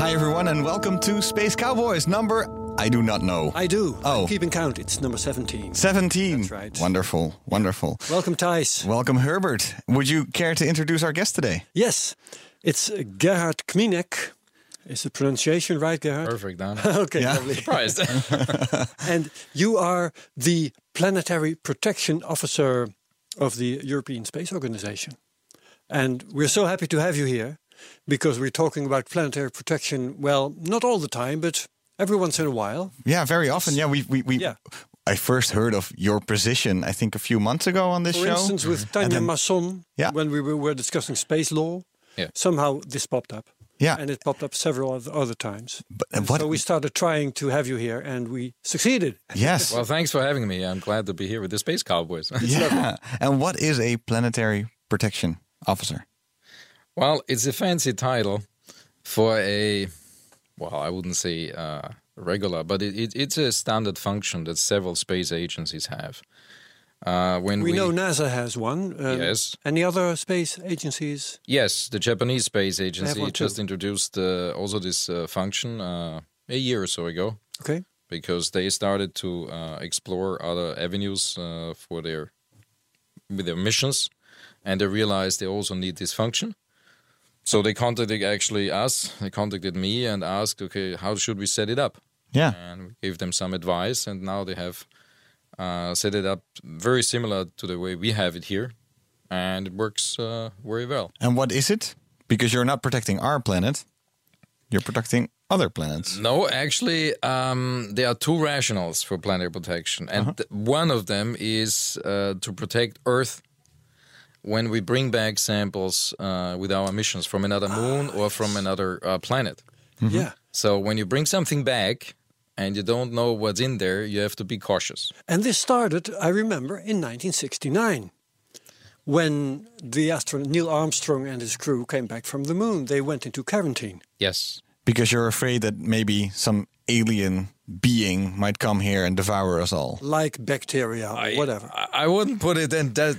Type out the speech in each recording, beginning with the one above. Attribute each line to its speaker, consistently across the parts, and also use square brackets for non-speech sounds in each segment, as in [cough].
Speaker 1: Hi, everyone, and welcome to Space Cowboys number I do not know.
Speaker 2: I do.
Speaker 1: Oh.
Speaker 2: I'm keeping count. It's number 17.
Speaker 1: 17.
Speaker 2: That's right.
Speaker 1: Wonderful, wonderful.
Speaker 2: Welcome, Thijs.
Speaker 1: Welcome, Herbert. Would you care to introduce our guest today?
Speaker 2: Yes, it's Gerhard Kminek. Is the pronunciation right, Gerhard?
Speaker 3: Perfect, Dan. [laughs]
Speaker 2: okay,
Speaker 1: Yeah.
Speaker 2: lovely.
Speaker 3: Surprised. [laughs] [laughs]
Speaker 2: And you are the Planetary Protection Officer of the European Space Organization. And we're so happy to have you here because we're talking about planetary protection, well, not all the time, but every once in a while.
Speaker 1: Yeah, very often. Yeah, we we, we
Speaker 2: Yeah.
Speaker 1: I first heard of your position, I think, a few months ago on this
Speaker 2: For
Speaker 1: show.
Speaker 2: instance, with
Speaker 1: And
Speaker 2: Tanya
Speaker 1: then-
Speaker 2: Masson,
Speaker 1: Yeah.
Speaker 2: when we were, were discussing space law,
Speaker 3: Yeah.
Speaker 2: somehow this popped up.
Speaker 1: Yeah.
Speaker 2: And it popped up several other, other times.
Speaker 1: But, uh,
Speaker 2: And
Speaker 1: what-
Speaker 2: so we started trying to have you here, and we succeeded.
Speaker 1: Yes.
Speaker 3: well, thanks for having me. I'm glad to be here with the Space Cowboys.
Speaker 1: yeah. [laughs] And what is a planetary protection officer?
Speaker 3: Well, it's a fancy title for a, well, I wouldn't say uh, regular, but it, it, it's a standard function that several space agencies have. Uh, when
Speaker 2: We,
Speaker 3: we,
Speaker 2: know NASA has one. Um,
Speaker 3: Yes.
Speaker 2: Any other space agencies?
Speaker 3: Yes, the Japanese Space Agency just
Speaker 2: too.
Speaker 3: introduced uh, also this uh, function uh, a year or so ago.
Speaker 2: Okay.
Speaker 3: because they started to uh, explore other avenues uh, for their with their missions, and they realized they also need this function. So they contacted actually us. They contacted me and asked, "Okay, how should we set it up?"
Speaker 1: Yeah.
Speaker 3: And we gave them some advice, and now they have uh, set it up very similar to the way we have it here, and it works uh, very well.
Speaker 1: And what is it? Because you're not protecting our planet, you're protecting other planets.
Speaker 3: No, actually, um, there are two rationals for planetary protection, and th- one of them is uh, to protect Earth when we bring back samples uh, with our missions from another moon or from another uh, planet.
Speaker 2: Yeah.
Speaker 3: So when you bring something back and you don't know what's in there, you have to be cautious.
Speaker 2: And this started, I remember, in 1969. When the astronaut Neil Armstrong and his crew came back from the moon, they went into quarantine.
Speaker 3: Yes.
Speaker 1: Because you're afraid that maybe some alien being might come here and devour us all.
Speaker 2: like bacteria or whatever.
Speaker 3: I, I wouldn't put it in that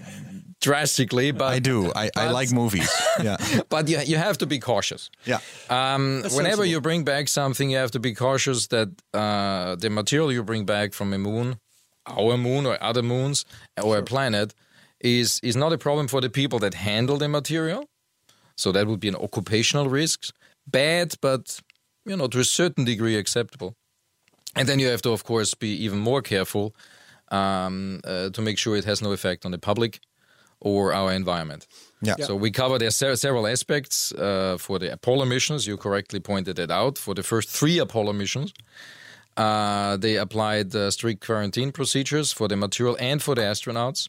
Speaker 3: drastically, but
Speaker 1: I do. I, I like movies. [laughs] Yeah.
Speaker 3: But you, you have to be cautious.
Speaker 1: Yeah.
Speaker 3: Um, whenever
Speaker 2: sensible.
Speaker 3: you bring back something, you have to be cautious that uh, the material you bring back from a moon, our moon or other moons or a planet, is is not a problem for the people that handle the material. So that would be an occupational risk, bad, but you know to a certain degree acceptable. And then you have to, of course, be even more careful um, uh, to make sure it has no effect on the public or our environment.
Speaker 1: Yeah.
Speaker 3: So we cover there se- several aspects uh, for the Apollo missions. You correctly pointed it out. For the first three Apollo missions, uh, they applied uh, strict quarantine procedures for the material and for the astronauts.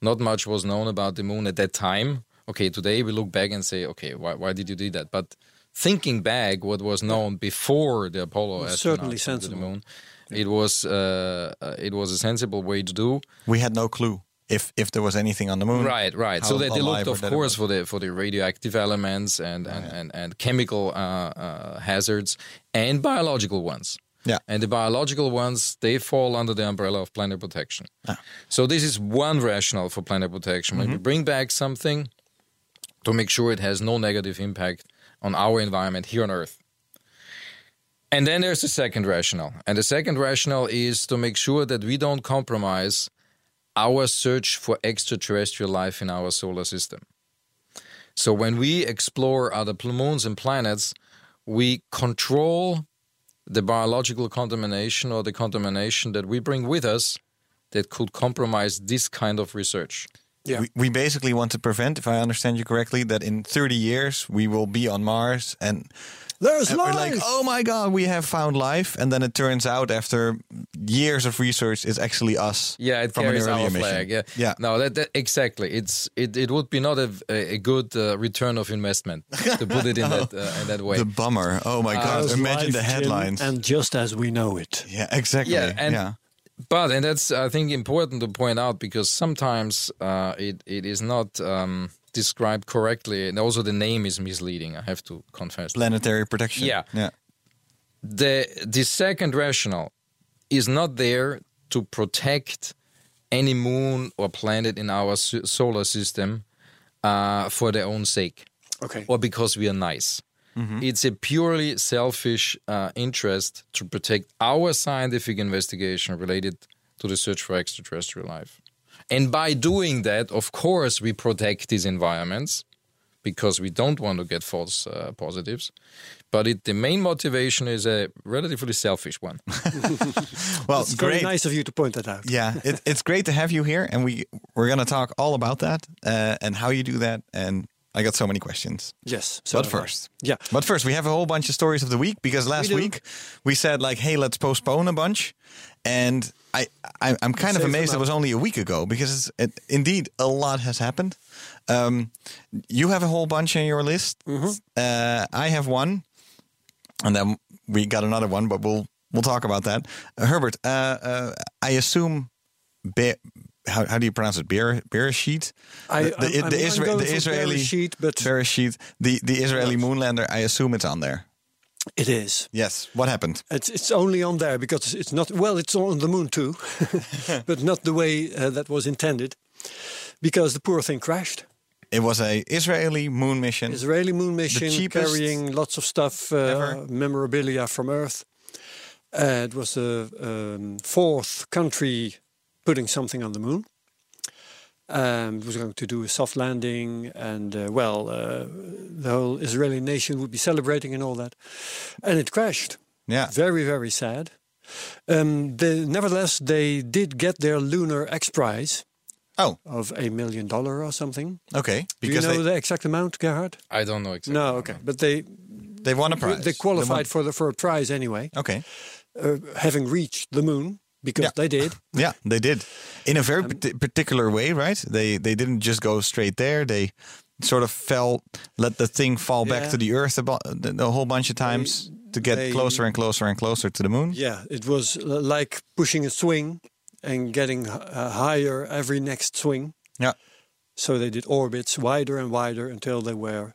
Speaker 3: Not much was known about the moon at that time. Okay, today we look back and say, okay, why, why did you do that? But thinking back, what was known before the Apollo
Speaker 2: Was
Speaker 3: astronauts
Speaker 2: certainly
Speaker 3: went to the
Speaker 2: sensible.
Speaker 3: moon, it was uh, uh, it was a sensible way to do.
Speaker 1: We had no clue if if there was anything on the moon.
Speaker 3: Right, right. so they, they looked, of course, for the for the radioactive elements and and, and, and chemical uh, uh, hazards and biological ones.
Speaker 1: Yeah.
Speaker 3: And the biological ones they fall under the umbrella of planetary protection.
Speaker 1: Ah.
Speaker 3: So this is one rationale for planetary protection. When we
Speaker 1: Mm-hmm.
Speaker 3: bring back something to make sure it has no negative impact on our environment here on Earth. And then there's the second rationale. And the second rationale is to make sure that we don't compromise our search for extraterrestrial life in our solar system. So when we explore other moons and planets, we control the biological contamination or the contamination that we bring with us that could compromise this kind of research.
Speaker 2: Yeah.
Speaker 1: We, we basically want to prevent, if I understand you correctly, that in 30 years we will be on Mars and
Speaker 2: There's
Speaker 1: and we're like, oh my god, we have found life, and then it turns out after years of research, it's actually us.
Speaker 3: Yeah, it
Speaker 1: from an
Speaker 3: carries
Speaker 1: earlier
Speaker 3: our
Speaker 1: mission.
Speaker 3: flag. Yeah,
Speaker 1: yeah.
Speaker 3: No, that, that exactly. It's it, it would be not a, a good uh, return of investment to put it in [laughs] that uh, in that way.
Speaker 1: The bummer. Oh my god!
Speaker 2: There's
Speaker 1: Imagine
Speaker 2: life,
Speaker 1: the
Speaker 2: Jim,
Speaker 1: headlines.
Speaker 2: and just as we know it.
Speaker 1: yeah, exactly.
Speaker 3: yeah, and
Speaker 1: yeah.
Speaker 3: but and that's I think important to point out because sometimes uh, it it is not um, described correctly, and also the name is misleading. I have to confess.
Speaker 1: Planetary protection.
Speaker 3: Yeah.
Speaker 1: Yeah.
Speaker 3: the the second rationale is not there to protect any moon or planet in our s- solar system uh, for their own sake
Speaker 2: Okay.
Speaker 3: or because we are nice. It's a purely selfish uh, interest to protect our scientific investigation related to the search for extraterrestrial life. And by doing that, of course, we protect these environments because we don't want to get false uh, positives. But it, the main motivation is a relatively selfish one. [laughs]
Speaker 1: Well,
Speaker 2: It's very nice of you to point that out.
Speaker 1: Yeah, it, it's great to have you here, and we we're gonna talk all about that uh, and how you do that. And I got so many questions.
Speaker 2: Yes. so
Speaker 1: but
Speaker 2: have I.
Speaker 1: first,
Speaker 2: Yeah.
Speaker 1: But first, we have a whole bunch of stories of the week because last
Speaker 2: do.
Speaker 1: week we said like, hey, let's postpone a bunch, and I, I I'm kind of amazed it was only a week ago because it's, it, indeed a lot has happened. Um, you have a whole bunch on your list.
Speaker 2: Mm-hmm.
Speaker 1: Uh, I have one, and then we got another one, but we'll we'll talk about that. Uh, Herbert, uh, uh, I assume. Be- how, how do you pronounce it? Beer, Bereshit?
Speaker 2: I-
Speaker 1: the,
Speaker 2: I'm- I'm-
Speaker 1: the,
Speaker 2: I'm
Speaker 1: Isra- the Israeli
Speaker 2: Bereshit, but-
Speaker 1: Bereshit, the the Israeli moonlander. I assume it's on there.
Speaker 2: It is.
Speaker 1: Yes. What happened?
Speaker 2: It's it's only on there because it's not well. It's on the moon too, [laughs] [laughs] but not the way uh, that was intended. Because the poor thing crashed.
Speaker 1: It was a Israeli moon mission.
Speaker 2: Israeli moon mission carrying lots of stuff, uh, memorabilia from Earth. Uh, it was the um, fourth country putting something on the moon. Um, it was going to do a soft landing, and uh, well, uh, the whole Israeli nation would be celebrating and all that. And it crashed.
Speaker 1: yeah.
Speaker 2: Very, very sad. Um, the, nevertheless, they did get their Lunar X Prize
Speaker 1: Oh,
Speaker 2: of a million dollar or something.
Speaker 1: okay.
Speaker 2: Do you know
Speaker 1: they,
Speaker 2: the exact amount, Gerhard?
Speaker 3: I don't know exactly.
Speaker 2: No, okay, but they
Speaker 1: they won a prize.
Speaker 2: they qualified
Speaker 1: won-
Speaker 2: for the for a prize anyway,
Speaker 1: Okay.
Speaker 2: uh, having reached the moon because
Speaker 1: Yeah.
Speaker 2: they did. [laughs]
Speaker 1: Yeah, they did. In a
Speaker 2: Um,
Speaker 1: very parti- particular way, right? They they didn't just go straight there. They sort of fell, let the thing fall back to the earth a, the whole bunch of times to get
Speaker 2: they-
Speaker 1: closer and closer and closer to the moon.
Speaker 2: Yeah, it was like pushing a swing and getting uh, higher every next swing.
Speaker 1: Yeah.
Speaker 2: So they did orbits wider and wider until they were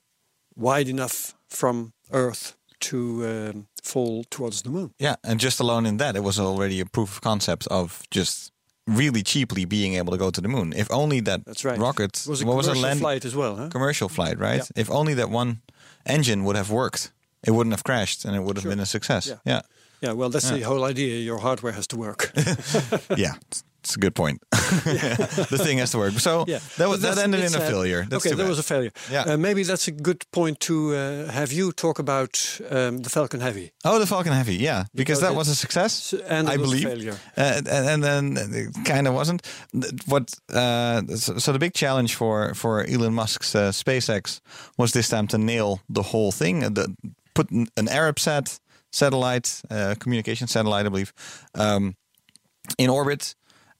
Speaker 2: wide enough from Earth to um, fall towards the moon.
Speaker 1: Yeah, and just alone in that, it was already a proof of concept of just really cheaply being able to go to the moon. If only that
Speaker 2: That's right.
Speaker 1: rocket
Speaker 2: It was a
Speaker 1: what was
Speaker 2: commercial
Speaker 1: a land
Speaker 2: flight as well, huh?
Speaker 1: commercial flight, right?
Speaker 2: Yeah.
Speaker 1: If only that one engine would have worked, it wouldn't have crashed, and it would have
Speaker 2: Sure.
Speaker 1: been a success.
Speaker 2: Yeah.
Speaker 1: yeah.
Speaker 2: Yeah, well, that's the whole idea. Your hardware has to work. [laughs]
Speaker 1: yeah, [laughs] it's, a good point. [laughs] the thing has to work. So
Speaker 2: yeah,
Speaker 1: that, was, that ended in a failure. That's
Speaker 2: okay, that was a failure.
Speaker 1: Yeah.
Speaker 2: Uh, maybe that's a good point to uh, have you talk about um, the Falcon Heavy.
Speaker 1: oh, the Falcon Heavy, yeah, because,
Speaker 2: Because
Speaker 1: that was a success,
Speaker 2: and
Speaker 1: I believe.
Speaker 2: failure.
Speaker 1: Uh, and, and then it kind of wasn't. What? Uh, so, so the big challenge for for Elon Musk's uh, SpaceX was this time to nail the whole thing. The, put an Arab Arabsat satellite, uh, communication satellite, I believe, um, in orbit,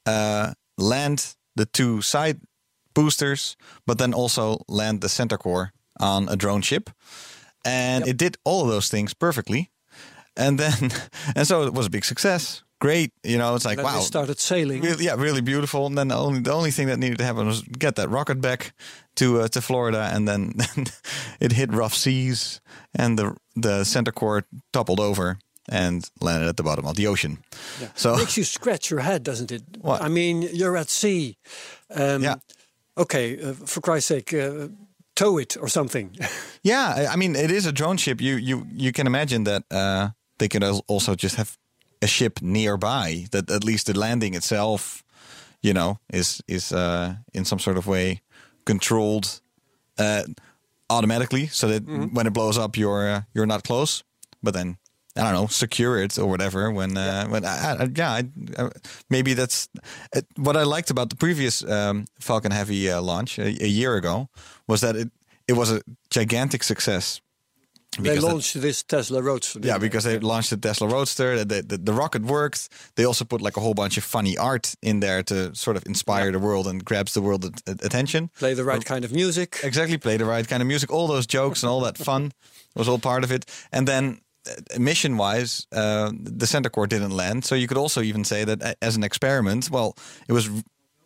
Speaker 1: uh, land the two side boosters, but then also land the center core on a drone ship. And it did all of those things perfectly. And then, [laughs] and so it was a big success. Great, you know. It's like wow,
Speaker 2: started sailing.
Speaker 1: really, yeah, really beautiful. And then the only the only thing that needed to happen was get that rocket back to uh, to Florida, and then [laughs] it hit rough seas, and the the center core toppled over and landed at the bottom of the ocean. Yeah. So it
Speaker 2: makes you scratch your head, doesn't it?
Speaker 1: What?
Speaker 2: I mean, you're at sea. Um,
Speaker 1: Yeah.
Speaker 2: Okay, uh, for Christ's sake, uh, tow it or something. [laughs]
Speaker 1: Yeah, I- mean, it is a drone ship. You you you can imagine that uh, they could also just have a ship nearby that at least the landing itself, you know, is is uh, in some sort of way controlled uh, automatically, so that when it blows up, you're uh, you're not close. But then I don't know, secure it or whatever. When uh, when I, I, yeah, I, I, maybe that's what I liked about the previous um, Falcon Heavy uh, launch a, a year ago was that it it was a gigantic success.
Speaker 2: They
Speaker 1: because that-
Speaker 2: launched this Tesla Roadster.
Speaker 1: yeah, because they launched the Tesla Roadster. The, the, the rocket worked. They also put like a whole bunch of funny art in there to sort of inspire the world and grabs the world at, at- attention.
Speaker 2: play the right kind of music.
Speaker 1: Exactly, play the right kind of music. All those jokes and all that fun [laughs] was all part of it. And then, mission wise, uh, the center core didn't land. So you could also even say that as an experiment, well, it was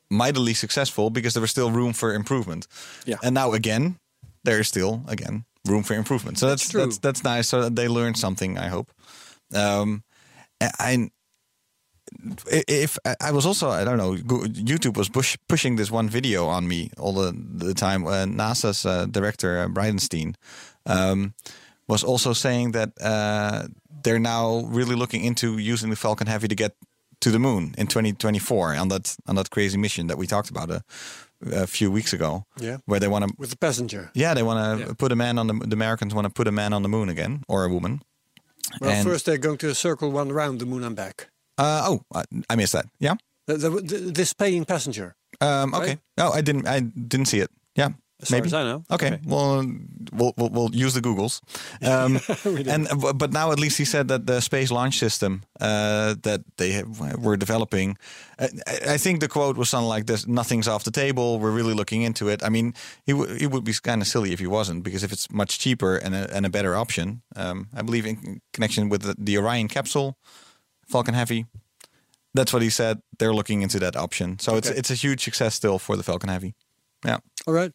Speaker 1: mightily successful because there was still room for improvement.
Speaker 2: Yeah.
Speaker 1: And now again, there is still again room for improvement. So that's
Speaker 2: That's true.
Speaker 1: that's that's nice. So that they learned something. I hope. Um, I. If I was also, I don't know, YouTube was push, pushing this one video on me all the, the time. Uh, NASA's uh, director, uh, Bridenstine, um, was also saying that uh, they're now really looking into using the Falcon Heavy to get to the moon in 2024 on that on that crazy mission that we talked about a, a few weeks ago.
Speaker 2: Yeah.
Speaker 1: where they want to
Speaker 2: With the passenger.
Speaker 1: yeah, they want to
Speaker 2: Yeah.
Speaker 1: put a man on the. The Americans want to put a man on the moon again, or a woman.
Speaker 2: Well,
Speaker 1: And-
Speaker 2: first they're going to circle one around the moon and back.
Speaker 1: Uh, oh, I, I missed that. Yeah.
Speaker 2: The, the, the, this paying passenger.
Speaker 1: Um, okay.
Speaker 2: Right?
Speaker 1: Oh, I didn't. I didn't see it. Yeah.
Speaker 2: As
Speaker 1: maybe.
Speaker 2: as I know.
Speaker 1: Okay.
Speaker 2: Okay.
Speaker 1: Well, we'll, we'll we'll use the Googles. [laughs] Um, and uh, but now at least he said that the space launch system uh, that they have, were developing. I, I think the quote was something like this: "Nothing's off the table. We're really looking into it." I mean, it, w- he would be kind of silly if he wasn't, because if it's much cheaper and a, and a better option, um, I believe in connection with the, the Orion capsule, Falcon Heavy. That's what he said. They're looking into that option. So it's it's a huge success still for the Falcon Heavy. Yeah.
Speaker 2: All right.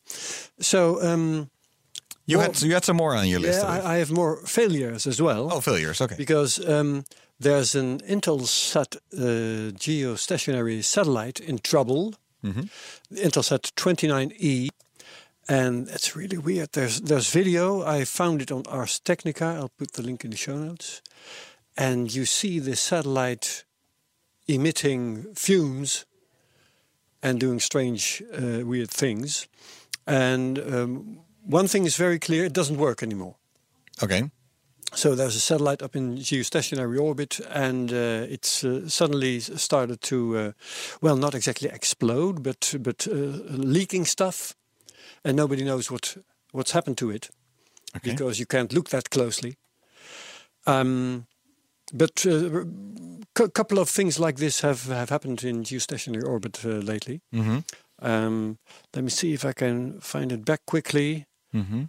Speaker 2: So, um,
Speaker 1: You
Speaker 2: Well,
Speaker 1: had you had some more on your list.
Speaker 2: yeah,
Speaker 1: I.
Speaker 2: I, have more failures as well.
Speaker 1: oh, failures. Okay.
Speaker 2: Because um, there's an Intelsat uh, geostationary satellite in trouble,
Speaker 1: Mm-hmm.
Speaker 2: Intelsat 29E, and it's really weird. There's there's video. I found it on Ars Technica. I'll put the link in the show notes. And you see the satellite emitting fumes and doing strange, uh, weird things. And um, one thing is very clear: it doesn't work anymore.
Speaker 1: Okay.
Speaker 2: So there's a satellite up in geostationary orbit, and uh, it's uh, suddenly started to, uh, well, not exactly explode, but but uh, leaking stuff, and nobody knows what what's happened to it
Speaker 1: Okay.
Speaker 2: because you can't look that closely. Um, but a couple of things like this have have happened in geostationary orbit uh, lately.
Speaker 1: Mm-hmm.
Speaker 2: Um, let me see if I can find it back quickly.
Speaker 1: Mm-hmm.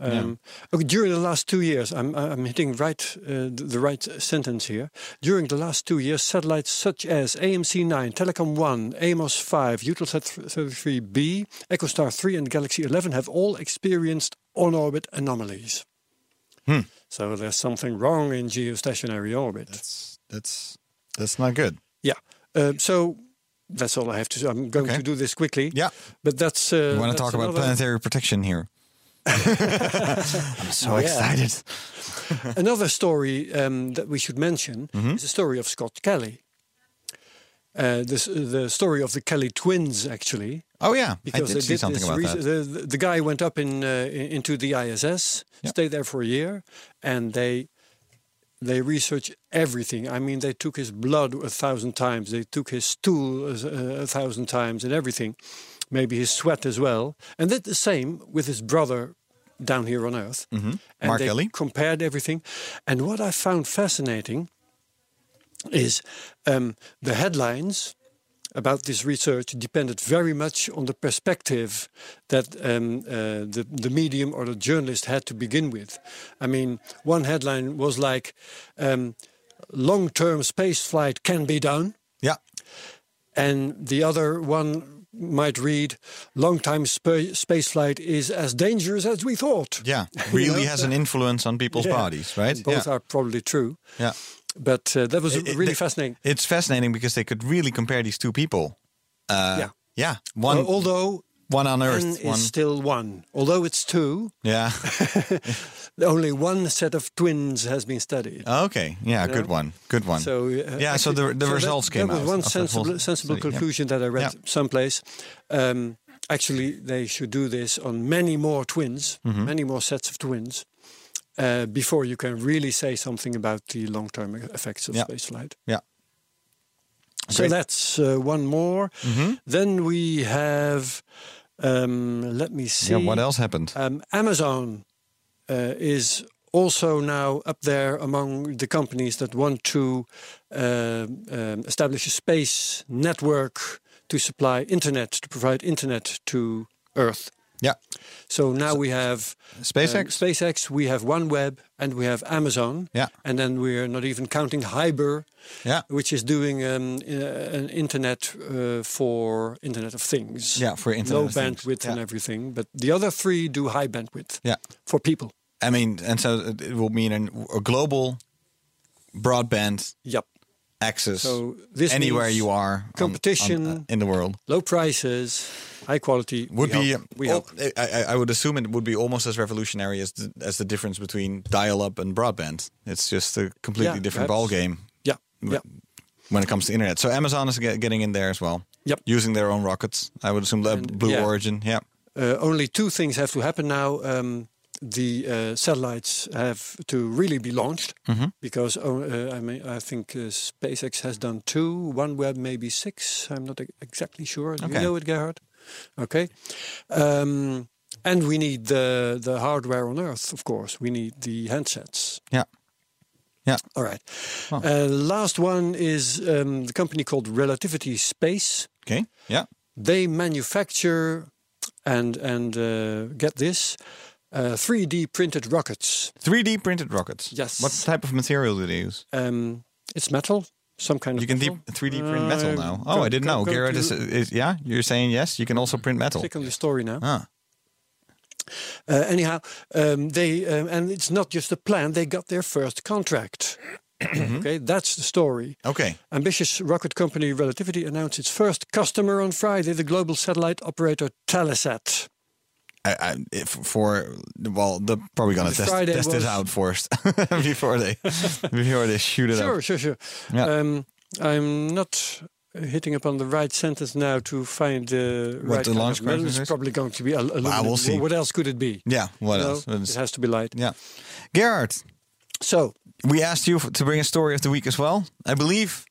Speaker 2: Um, okay, during the last two years, I'm, I'm hitting right uh, the, the right sentence here. During the last two years, satellites such as AMC 9, Telkom 1, Amos 5, Eutelsat 33b, EchoStar 3, and Galaxy 11 have all experienced on orbit anomalies.
Speaker 1: Hmm.
Speaker 2: So there's something wrong in geostationary orbit.
Speaker 1: That's that's that's not good.
Speaker 2: yeah. Uh, so that's all I have to say. I'm going
Speaker 1: Okay.
Speaker 2: to do this quickly.
Speaker 1: Yeah.
Speaker 2: But that's. Uh,
Speaker 1: You want to talk about planetary protection here? [laughs] I'm so
Speaker 2: Oh,
Speaker 1: excited.
Speaker 2: Another story um, that we should mention
Speaker 1: Mm-hmm.
Speaker 2: is the story of Scott Kelly. Uh, this, the story of the Kelly twins, actually,
Speaker 1: Oh yeah, I
Speaker 2: because
Speaker 1: did
Speaker 2: they
Speaker 1: see
Speaker 2: did
Speaker 1: something about that.
Speaker 2: The, the, guy went up in, uh, into the ISS,
Speaker 1: Yeah.
Speaker 2: stayed there for a year, and they they researched everything. I mean, they took his blood a thousand times, they took his stool a, a thousand times, and everything. Maybe his sweat as well, and did the same with his brother down here on Earth. And
Speaker 1: Mm-hmm. Mark
Speaker 2: they
Speaker 1: Kelly.
Speaker 2: compared everything. And what I found fascinating is um, the headlines about this research depended very much on the perspective that um, uh, the, the medium or the journalist had to begin with. I mean, one headline was like, um, long term space flight can be done.
Speaker 1: Yeah,
Speaker 2: And the other one might read, long time spa- space flight is as dangerous as we thought.
Speaker 1: yeah, [laughs]
Speaker 2: You
Speaker 1: really
Speaker 2: know?
Speaker 1: has an influence on people's
Speaker 2: Yeah.
Speaker 1: bodies, right?
Speaker 2: Both
Speaker 1: yeah.
Speaker 2: are probably true.
Speaker 1: yeah.
Speaker 2: But uh, that was
Speaker 1: It- it-
Speaker 2: really
Speaker 1: they-
Speaker 2: fascinating.
Speaker 1: It's fascinating because they could really compare these two people. Uh,
Speaker 2: Yeah.
Speaker 1: yeah, one
Speaker 2: Uh, although
Speaker 1: one on Earth,
Speaker 2: N is
Speaker 1: one
Speaker 2: still one. Although it's two,
Speaker 1: yeah. [laughs]
Speaker 2: only one set of twins has been studied.
Speaker 1: okay, yeah, good
Speaker 2: know?
Speaker 1: one, good one.
Speaker 2: So uh,
Speaker 1: Yeah, so the- the
Speaker 2: that-
Speaker 1: results came
Speaker 2: that
Speaker 1: out
Speaker 2: was one
Speaker 1: that
Speaker 2: sensible, sensible
Speaker 1: study,
Speaker 2: conclusion that I read
Speaker 1: Yeah.
Speaker 2: someplace. Um, actually, they should do this on many more twins,
Speaker 1: Mm-hmm.
Speaker 2: many more sets of twins, uh, before you can really say something about the long-term effects of
Speaker 1: Yeah.
Speaker 2: spaceflight.
Speaker 1: Yeah.
Speaker 2: So
Speaker 1: Great.
Speaker 2: that's uh, one more.
Speaker 1: Mm-hmm.
Speaker 2: Then we have, um, let me see.
Speaker 1: Yeah. What else happened?
Speaker 2: Um, Amazon uh, is also now up there among the companies that want to um, um, establish a space network to supply internet, to provide internet to Earth.
Speaker 1: Yeah.
Speaker 2: So now we have
Speaker 1: SpaceX.
Speaker 2: um, SpaceX, we have OneWeb, and we have Amazon.
Speaker 1: Yeah.
Speaker 2: And then we're not even counting Hiber,
Speaker 1: yeah.
Speaker 2: which is doing um, uh, an internet uh, for Internet of Things.
Speaker 1: Yeah. For internet.
Speaker 2: Low
Speaker 1: of things.
Speaker 2: bandwidth and everything, but the other three do high bandwidth
Speaker 1: Yeah.
Speaker 2: for people.
Speaker 1: I mean, and so it it will mean an, a global broadband
Speaker 2: Yep.
Speaker 1: Access
Speaker 2: So this
Speaker 1: anywhere you are
Speaker 2: competition.
Speaker 1: on, uh, in the world.
Speaker 2: Low prices, high quality.
Speaker 1: would
Speaker 2: we
Speaker 1: be
Speaker 2: we.
Speaker 1: I, I- I would assume it would be almost as revolutionary as the, as the difference between dial-up and broadband. It's just a completely
Speaker 2: Yeah,
Speaker 1: different
Speaker 2: perhaps.
Speaker 1: ball game
Speaker 2: Yeah. Yeah.
Speaker 1: when it comes to internet. So Amazon is get, getting in there as well.
Speaker 2: Yep.
Speaker 1: using their own rockets. I would assume
Speaker 2: And,
Speaker 1: Blue
Speaker 2: yeah.
Speaker 1: Origin. Yeah,
Speaker 2: Uh, only two things have to happen now. Um, the uh, satellites have to really be launched
Speaker 1: Mhm.
Speaker 2: because oh, uh, I mean I think uh, SpaceX has done two, OneWeb maybe six. I'm not exactly sure. Do
Speaker 1: Okay.
Speaker 2: you know it, Gerhard? Okay. Um, and we need the the hardware on Earth, of course. We need the handsets.
Speaker 1: yeah, yeah.
Speaker 2: All right.
Speaker 1: Oh.
Speaker 2: Uh, last one is um, the company called Relativity Space.
Speaker 1: Okay, yeah.
Speaker 2: They manufacture and and uh, get this uh, 3D printed rockets.
Speaker 1: 3D printed rockets.
Speaker 2: Yes.
Speaker 1: What type of material do they use?
Speaker 2: Um, it's metal, some kind of.
Speaker 1: You can
Speaker 2: metal.
Speaker 1: deep 3D print metal
Speaker 2: Uh,
Speaker 1: now.
Speaker 2: go-
Speaker 1: Oh, I didn't
Speaker 2: go-
Speaker 1: know.
Speaker 2: go
Speaker 1: Garrett is, is yeah. You're saying yes. You can also print metal.
Speaker 2: Click on the story now.
Speaker 1: Ah,
Speaker 2: Uh, anyhow, um, they um, and it's not just a plan. They got their first contract. [clears throat]
Speaker 1: Mm-hmm.
Speaker 2: okay, that's the story.
Speaker 1: okay.
Speaker 2: Ambitious rocket company Relativity announced its first customer on Friday, the global satellite operator Telesat.
Speaker 1: I, I, if for well, they're probably gonna test, test it out first [laughs] before they [laughs] before they shoot it
Speaker 2: Sure,
Speaker 1: up.
Speaker 2: sure, sure.
Speaker 1: Yeah.
Speaker 2: Um, I'm not hitting upon the right sentence now to find the
Speaker 1: What
Speaker 2: right
Speaker 1: the
Speaker 2: kind
Speaker 1: launch
Speaker 2: of It's
Speaker 1: is?
Speaker 2: probably going to be al- aluminum.
Speaker 1: we'll see.
Speaker 2: What else could it be?
Speaker 1: Yeah. What else?
Speaker 2: It has to be light.
Speaker 1: yeah. Gerhard.
Speaker 2: So,
Speaker 1: we asked you to bring a story of the week as well. I believe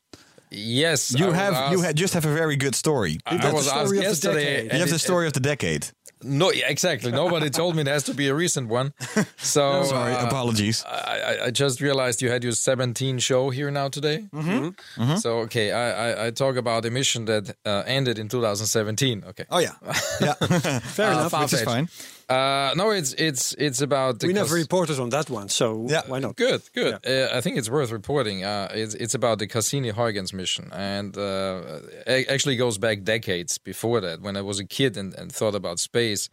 Speaker 3: Yes,
Speaker 1: you
Speaker 3: was
Speaker 1: have you
Speaker 3: asked-
Speaker 1: just have a very good story.
Speaker 3: I
Speaker 2: That's
Speaker 3: was
Speaker 2: the
Speaker 3: asked
Speaker 2: story of the
Speaker 3: yesterday.
Speaker 1: you have the
Speaker 3: it-
Speaker 1: story of the decade.
Speaker 3: No, yeah, exactly. Nobody told me it has to be a recent one. [laughs] So
Speaker 1: Sorry,
Speaker 3: uh,
Speaker 1: apologies.
Speaker 3: I, I- I just realized you had your 17 show here now today. Mm-hmm. So okay, I, I, I talk about a mission that uh, ended in 2017. Okay.
Speaker 1: Oh yeah, [laughs] yeah. [laughs]
Speaker 2: fair
Speaker 3: Uh,
Speaker 2: enough.
Speaker 1: Which is fine.
Speaker 3: Uh, no, it's it's it's about the
Speaker 2: we never reported on that one, so
Speaker 1: Yeah.
Speaker 2: why not?
Speaker 3: Good, good. Uh, I think it's worth reporting. Uh, it's it's about the Cassini-Huygens mission, and uh, it actually goes back decades before that. When I was a kid and, and thought about space,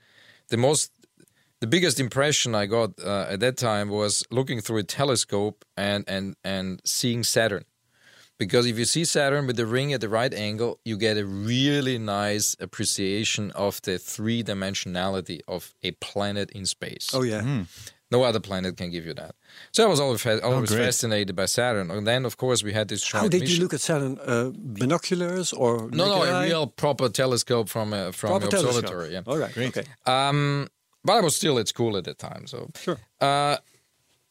Speaker 3: the most, the biggest impression I got uh, at that time was looking through a telescope and and and seeing Saturn. Because if you see Saturn with the ring at the right angle, you get a really nice appreciation of the three dimensionality of a planet in space.
Speaker 2: Oh yeah.
Speaker 1: Hmm.
Speaker 3: No other planet can give you that. So I was always, always
Speaker 1: Oh,
Speaker 3: fascinated by Saturn. And then, of course, we had this joint
Speaker 2: How did
Speaker 3: mission.
Speaker 2: you look at Saturn? Uh, binoculars or
Speaker 3: No, no,
Speaker 2: naked
Speaker 3: a real proper telescope from a, from
Speaker 2: proper
Speaker 3: the
Speaker 2: telescope?
Speaker 3: observatory. Yeah.
Speaker 2: All right. Okay.
Speaker 3: Um, but I was still at school at the time. So
Speaker 2: Sure.
Speaker 3: Uh,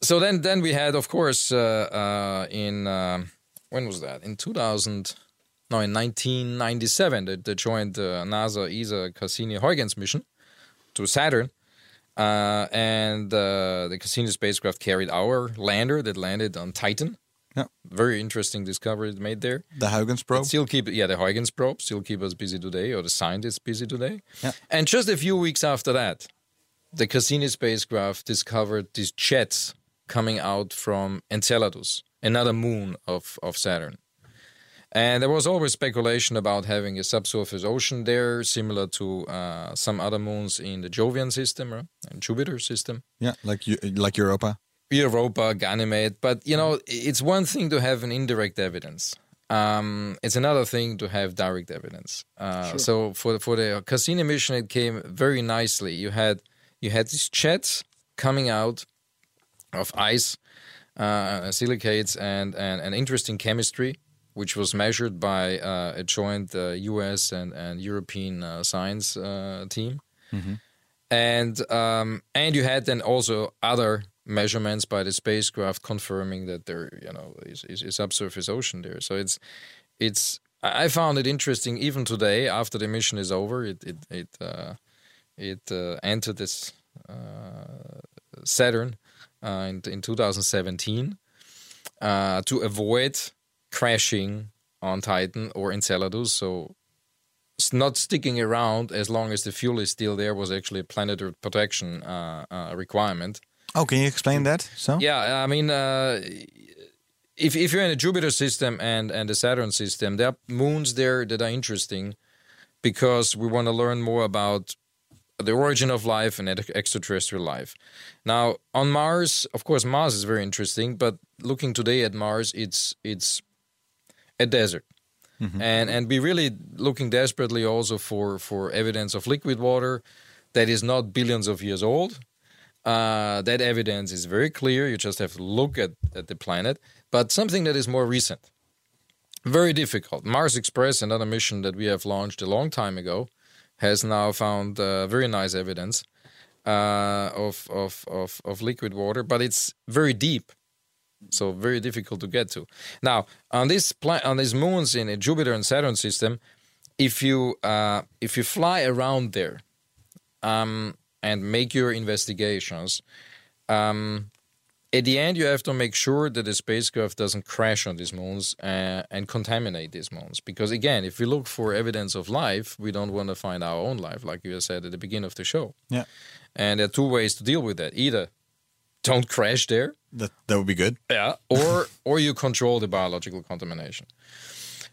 Speaker 3: so then, then we had, of course, uh, uh, in um when was that? In 2000, no, in 1997, the, the joint uh, NASA ESA Cassini Huygens mission to Saturn. Uh, and uh, the Cassini spacecraft carried our lander that landed on Titan.
Speaker 1: Yeah.
Speaker 3: Very interesting discovery made there.
Speaker 1: The Huygens probe.
Speaker 3: Still keep yeah the Huygens probe still keep us busy today, or the scientists busy today.
Speaker 1: Yeah.
Speaker 3: And just a few weeks after that, the Cassini spacecraft discovered these jets coming out from Enceladus, another moon of of Saturn. And there was always speculation about having a subsurface ocean there, similar to uh, some other moons in the Jovian system or and Jupiter system.
Speaker 1: Yeah, like like Europa.
Speaker 3: Europa, Ganymede. But you know, it's one thing to have an indirect evidence. Um, it's another thing to have direct evidence. Uh, So for for the Cassini mission, it came very nicely. You had you had these jets coming out of ice, uh, silicates, and, and and interesting chemistry, which was measured by uh, a joint uh, U.S. and and European uh, science uh, team and um, and you had then also other measurements by the spacecraft confirming that there, you know, is, is, is subsurface ocean there. So it's it's I I found it interesting even today after the mission is over. It it it uh, it uh, entered this uh, Saturn uh, in in 2017 uh, to avoid crashing on Titan or Enceladus. So not sticking around as long as the fuel is still there was actually a planetary protection uh, uh, requirement.
Speaker 1: Oh, can you explain that? So
Speaker 3: Yeah, I mean, uh, if if you're in a Jupiter system and and the Saturn system, there are moons there that are interesting because we want to learn more about the origin of life and extraterrestrial life. Now, on Mars, of course, Mars is very interesting, but looking today at Mars, it's it's a desert. And and we really looking desperately also for for evidence of liquid water that is not billions of years old. Uh, that evidence is very clear. You just have to look at, at the planet. But something that is more recent, very difficult. Mars Express, another mission that we have launched a long time ago, has now found uh, very nice evidence uh, of, of, of, of liquid water, but it's very deep. So very difficult to get to. Now on this pla- on these moons in a Jupiter and Saturn system, if you uh, if you fly around there, um, and make your investigations. Um, at the end, you have to make sure that the spacecraft doesn't crash on these moons uh, and contaminate these moons. Because again, if we look for evidence of life, we don't want to find our own life, like you said at the beginning of the show.
Speaker 1: yeah,
Speaker 3: And there are two ways to deal with that: either don't crash there,
Speaker 1: that that would be good.
Speaker 3: yeah, or [laughs] or you control the biological contamination.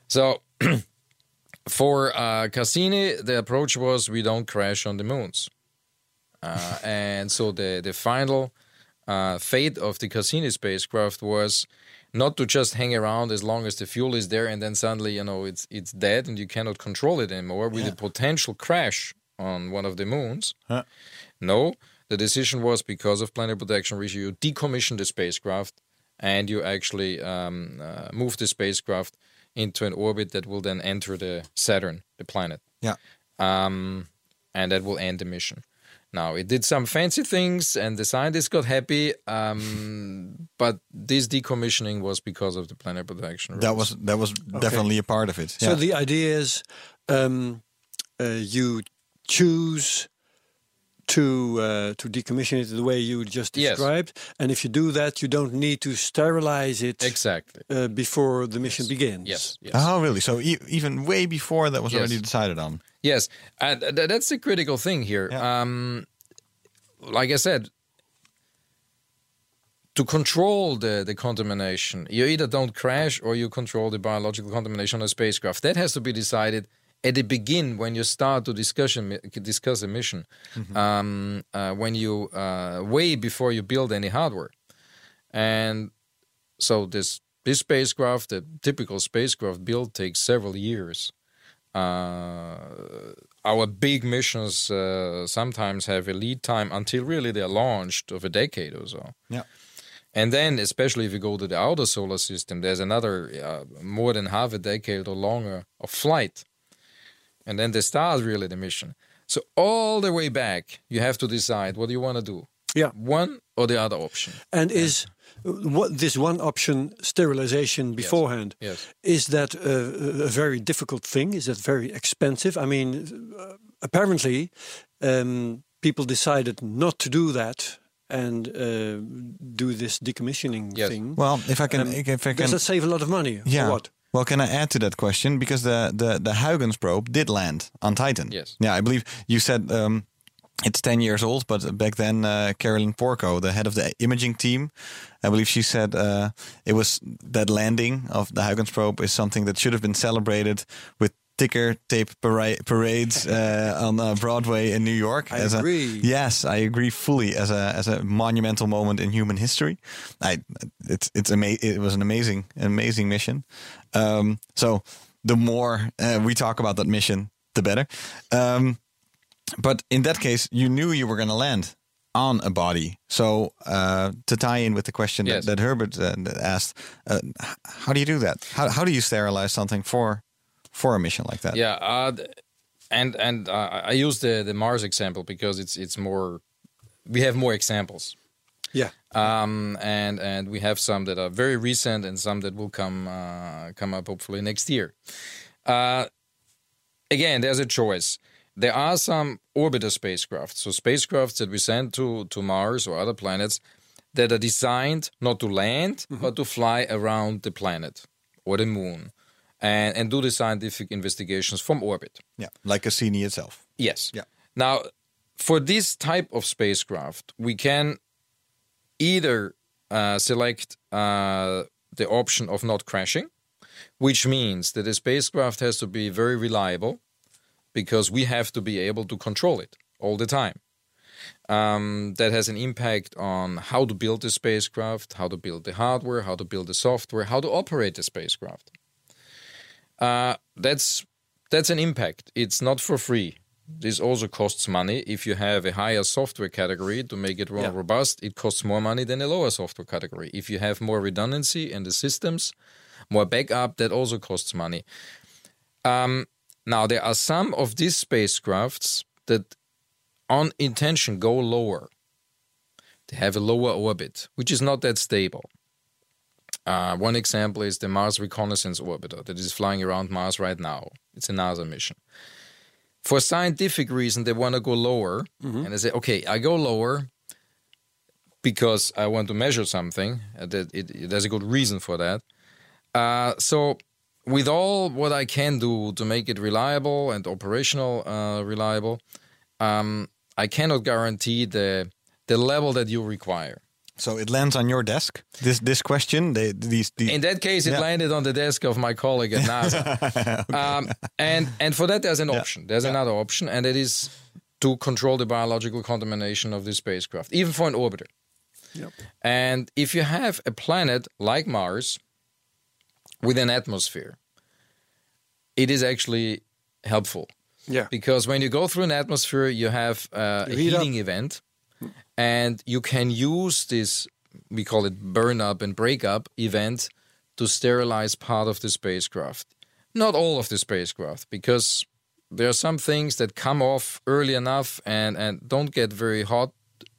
Speaker 3: So [clears throat] for uh, Cassini, the approach was we don't crash on the moons, uh, and so the the final uh, fate of the Cassini spacecraft was not to just hang around as long as the fuel is there, and then suddenly you know it's it's dead and you cannot control it anymore with a potential crash on one of the moons.
Speaker 1: Huh.
Speaker 3: No, the decision was because of planetary protection regime, you decommission the spacecraft and you actually um, uh, move the spacecraft into an orbit that will then enter the Saturn, the planet,
Speaker 1: Yeah,
Speaker 3: um, and that will end the mission. Now, it did some fancy things and the scientists got happy, um, but this decommissioning was because of the planetary protection. Rules.
Speaker 1: that was that was definitely a part of it.
Speaker 2: So the idea is um, uh, you choose to uh, to decommission it the way you just
Speaker 3: Yes.
Speaker 2: described, and if you do that, you don't need to sterilize it
Speaker 3: Exactly.
Speaker 2: uh, before the mission begins.
Speaker 3: Yes. Yes.
Speaker 1: Oh, really? So e- even way before that was
Speaker 3: Yes.
Speaker 1: already decided on.
Speaker 3: Yes, and th- that's the critical thing here.
Speaker 1: Yeah.
Speaker 3: Um, like I said, to control the, the contamination, you either don't crash or you control the biological contamination on a spacecraft. That has to be decided at the begin when you start to discussion discuss a mission, um, uh, when you uh, way before you build any hardware, and so this this spacecraft, the typical spacecraft build takes several years. Uh, our big missions uh, sometimes have a lead time until really they're launched of a decade or so.
Speaker 1: Yeah.
Speaker 3: And then, especially if you go to the outer solar system, there's another uh, more than half a decade or longer of flight. And then they start really the mission. So all the way back, you have to decide what you want to do.
Speaker 2: Yeah.
Speaker 3: One or the other option.
Speaker 2: And is uh, what this one option sterilization beforehand?
Speaker 3: Yes.
Speaker 2: Is that a, a very difficult thing? Is that very expensive? I mean, uh, apparently, um, people decided not to do that and uh, do this decommissioning
Speaker 3: Yes.
Speaker 2: thing.
Speaker 1: Well, if I can,
Speaker 2: Um,
Speaker 1: if I can,
Speaker 2: Does that save a lot of money? or
Speaker 1: yeah.
Speaker 2: what?
Speaker 1: Well, can I add to that question? Because the the the Huygens probe did land on Titan.
Speaker 3: Yes.
Speaker 1: Yeah, I believe you said um, it's ten years old, but back then uh, Carolyn Porco, the head of the imaging team, I believe she said uh, it was that landing of the Huygens probe is something that should have been celebrated with ticker tape para- parades uh, [laughs] on uh, Broadway in New York.
Speaker 2: I
Speaker 1: as a-
Speaker 2: agree.
Speaker 1: yes, I agree fully as a as a monumental moment in human history. I it's it's ama- it was an amazing amazing mission. Um, so the more uh, we talk about that mission, the better. Um, but in that case, you knew you were going to land on a body. So uh, to tie in with the question
Speaker 3: Yes.
Speaker 1: that, that Herbert uh, asked, uh, how do you do that? How how do you sterilize something for for a mission like that?
Speaker 3: Yeah, uh, and and uh, I use the the Mars example because it's it's more. We have more examples.
Speaker 2: Yeah.
Speaker 3: Um, and and we have some that are very recent and some that will come uh, come up hopefully next year. Uh, again, there's a choice. There are some orbiter spacecraft, so spacecrafts that we send to to Mars or other planets that are designed not to land but to fly around the planet or the moon and and do the scientific investigations from orbit.
Speaker 1: Yeah, like Cassini itself.
Speaker 3: Yes.
Speaker 1: Yeah.
Speaker 3: Now, for this type of spacecraft, we can either uh, select uh, the option of not crashing, which means that the spacecraft has to be very reliable because we have to be able to control it all the time. Um, that has an impact on how to build the spacecraft, how to build the hardware, how to build the software, how to operate the spacecraft. Uh, that's that's an impact. It's not for free. This also costs money. If you have a higher software category to make it more
Speaker 2: Yeah.
Speaker 3: robust, it costs more money than a lower software category. If you have more redundancy in the systems, more backup, that also costs money. Um, now, there are some of these spacecrafts that, on intention, go lower. They have a lower orbit, which is not that stable. Uh, one example is the Mars Reconnaissance Orbiter that is flying around Mars right now. It's a NASA mission. For scientific reason, they want to go lower, and they say, "Okay, I go lower because I want to measure something. Uh, that it, it- there's a good reason for that. Uh, so, with all what I can do to make it reliable and operational uh, reliable, um, I cannot guarantee the the level that you require.
Speaker 1: So it lands on your desk. This this question, they, these, these
Speaker 3: In that case, it
Speaker 1: Yeah.
Speaker 3: landed on the desk of my colleague at NASA. [laughs] um, and and for that, there's an option. There's another option, and it is to control the biological contamination of the spacecraft, even for an orbiter.
Speaker 2: Yep.
Speaker 3: And if you have a planet like Mars with an atmosphere, it is actually helpful
Speaker 2: Yeah.
Speaker 3: because when you go through an atmosphere, you have uh, a
Speaker 2: You heat up.
Speaker 3: heating event, and you can use this. We call it burn up and break up event to sterilize part of the spacecraft. Not all of the spacecraft, because there are some things that come off early enough and, and don't get very hot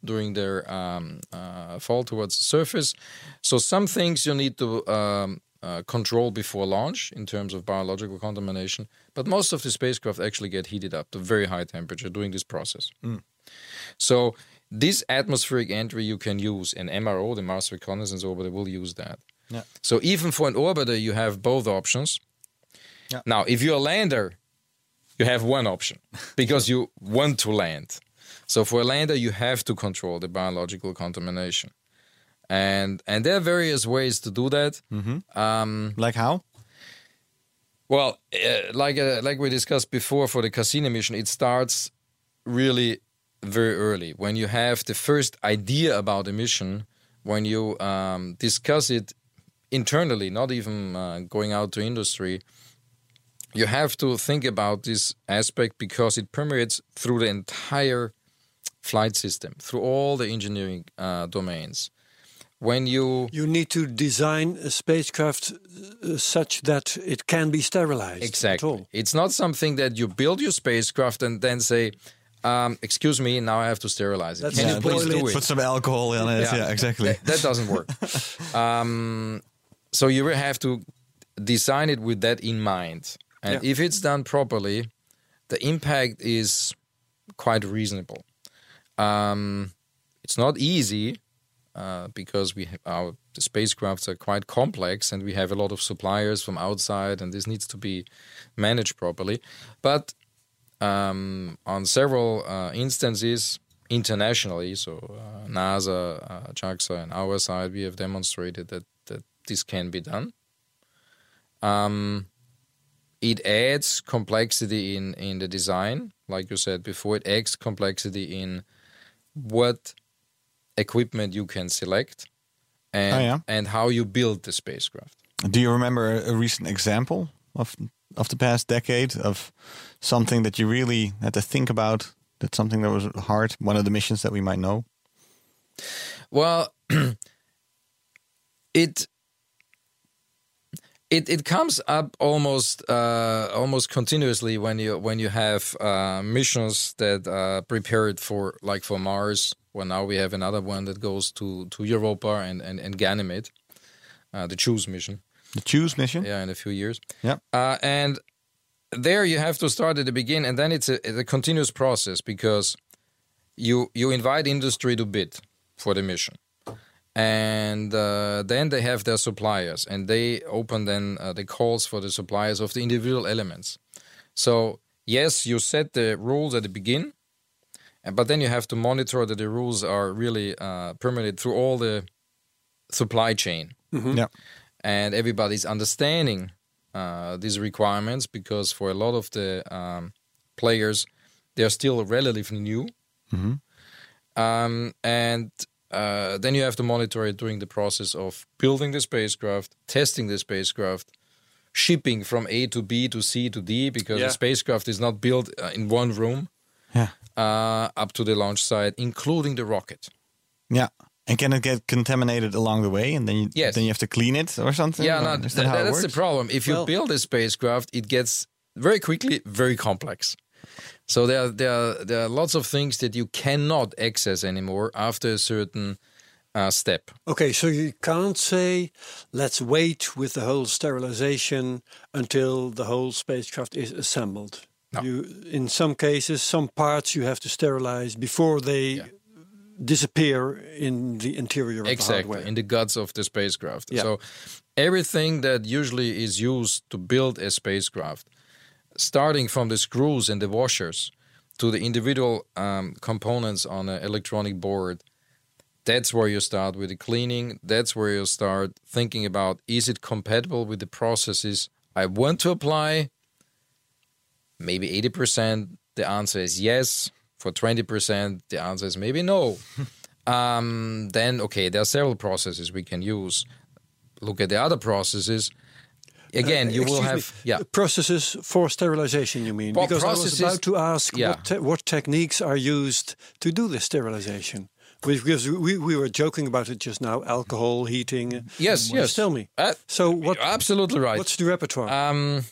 Speaker 3: during their um, uh, fall towards the surface. So some things you need to um, uh, control before launch in terms of biological contamination. But most of the spacecraft actually get heated up to very high temperature during this process. So this atmospheric entry you can use in MRO, the Mars Reconnaissance Orbiter will use that.
Speaker 1: Yeah.
Speaker 3: So even for an orbiter, you have both options.
Speaker 1: Yeah.
Speaker 3: Now, if you're a lander, you have one option [laughs] because you want to land. So for a lander, you have to control the biological contamination, and and there are various ways to do that. Um,
Speaker 1: like how?
Speaker 3: well, uh, like uh, like we discussed before for the Cassini mission, it starts really very early when you have the first idea about a mission, when you um, discuss it internally, not even uh, going out to industry. You have to think about this aspect because it permeates through the entire flight system, through all the engineering uh, domains. When you
Speaker 2: You need to design a spacecraft uh, such that it can be sterilized. at
Speaker 3: Exactly.
Speaker 2: all.
Speaker 3: It's not something that you build your spacecraft and then say, um, "Excuse me, now I have to sterilize it.
Speaker 2: That's
Speaker 3: Can
Speaker 2: it.
Speaker 3: you please do
Speaker 2: it.
Speaker 3: it?"
Speaker 1: Put some alcohol in it. Yeah, exactly.
Speaker 3: That, that doesn't work. [laughs] um, so you will have to design it with that in mind, and
Speaker 2: Yeah.
Speaker 3: if it's done properly, the impact is quite reasonable. Um, it's not easy uh, because we have our the spacecrafts are quite complex and we have a lot of suppliers from outside, and this needs to be managed properly. But um, on several uh, instances internationally, so uh, NASA, uh, JAXA, and our side, we have demonstrated that that this can be done. Um, it adds complexity in in the design, like you said before. It adds complexity in what equipment you can select and
Speaker 1: Oh, yeah.
Speaker 3: and how you build the spacecraft.
Speaker 1: Do you remember a, a recent example of of the past decade of something that you really had to think about? That something that was hard. One of the missions that we might know.
Speaker 3: Well, [clears throat] it it it comes up almost uh, almost continuously when you when you have uh, missions that are prepared for like for Mars Well, now we have another one that goes to to Europa and and, and Ganymede, uh, the JUICE mission.
Speaker 1: The JUICE mission.
Speaker 3: Yeah, in a few years.
Speaker 1: Yeah.
Speaker 3: Uh, and there you have to start at the beginning, and then it's a, it's a continuous process because you you invite industry to bid for the mission, and uh, then they have their suppliers, and they open then uh, the calls for the suppliers of the individual elements. So yes, you set the rules at the beginning, but then you have to monitor that the rules are really uh, permitted through all the supply chain
Speaker 1: Yeah.
Speaker 3: And everybody's understanding uh, these requirements because for a lot of the um, players, they're still relatively new. Um, and uh, then you have to monitor it during the process of building the spacecraft, testing the spacecraft, shipping from A to B to C to D because
Speaker 2: Yeah.
Speaker 3: the spacecraft is not built uh, in one room
Speaker 1: Yeah.
Speaker 3: uh, up to the launch site, including the rocket.
Speaker 1: Yeah. And can it get contaminated along the way, and then you,
Speaker 3: Yes.
Speaker 1: then you have to clean it or something?
Speaker 3: Yeah,
Speaker 1: Or
Speaker 3: no,
Speaker 1: is
Speaker 3: th-
Speaker 1: that how it
Speaker 3: that's the problem. If you
Speaker 2: Well-
Speaker 3: build a spacecraft, it gets very quickly very complex. So there, are, there, are, there are lots of things that you cannot access anymore after a certain uh, step.
Speaker 2: Okay, so you can't say, let's wait with the whole sterilization until the whole spacecraft is assembled.
Speaker 3: No.
Speaker 2: You, in some cases, some parts you have to sterilize before they disappear in the interior of the
Speaker 3: exactly
Speaker 2: hardware.
Speaker 3: in the guts of the spacecraft.
Speaker 2: Yeah.
Speaker 3: So everything that usually is used to build a spacecraft, starting from the screws and the washers to the individual um, components on an electronic board, that's where you start with the cleaning. That's where you start thinking about is it compatible with the processes I want to apply? Maybe 80%, the answer is yes. For 20%, the answer is maybe no. [laughs] um, then, okay, there are several processes we can use. Look at the other processes. Again, you will
Speaker 2: Uh,
Speaker 3: have,
Speaker 2: me,
Speaker 3: yeah.
Speaker 2: processes for sterilization. You mean?
Speaker 3: Well,
Speaker 2: because I was about to ask
Speaker 3: yeah.
Speaker 2: what te- what techniques are used to do this sterilization. Because we, we were joking about it just now, alcohol, heating.
Speaker 3: Yes, yes.
Speaker 2: Tell me.
Speaker 3: Uh,
Speaker 2: So what?
Speaker 3: absolutely right.
Speaker 2: What's the repertoire?
Speaker 3: Um,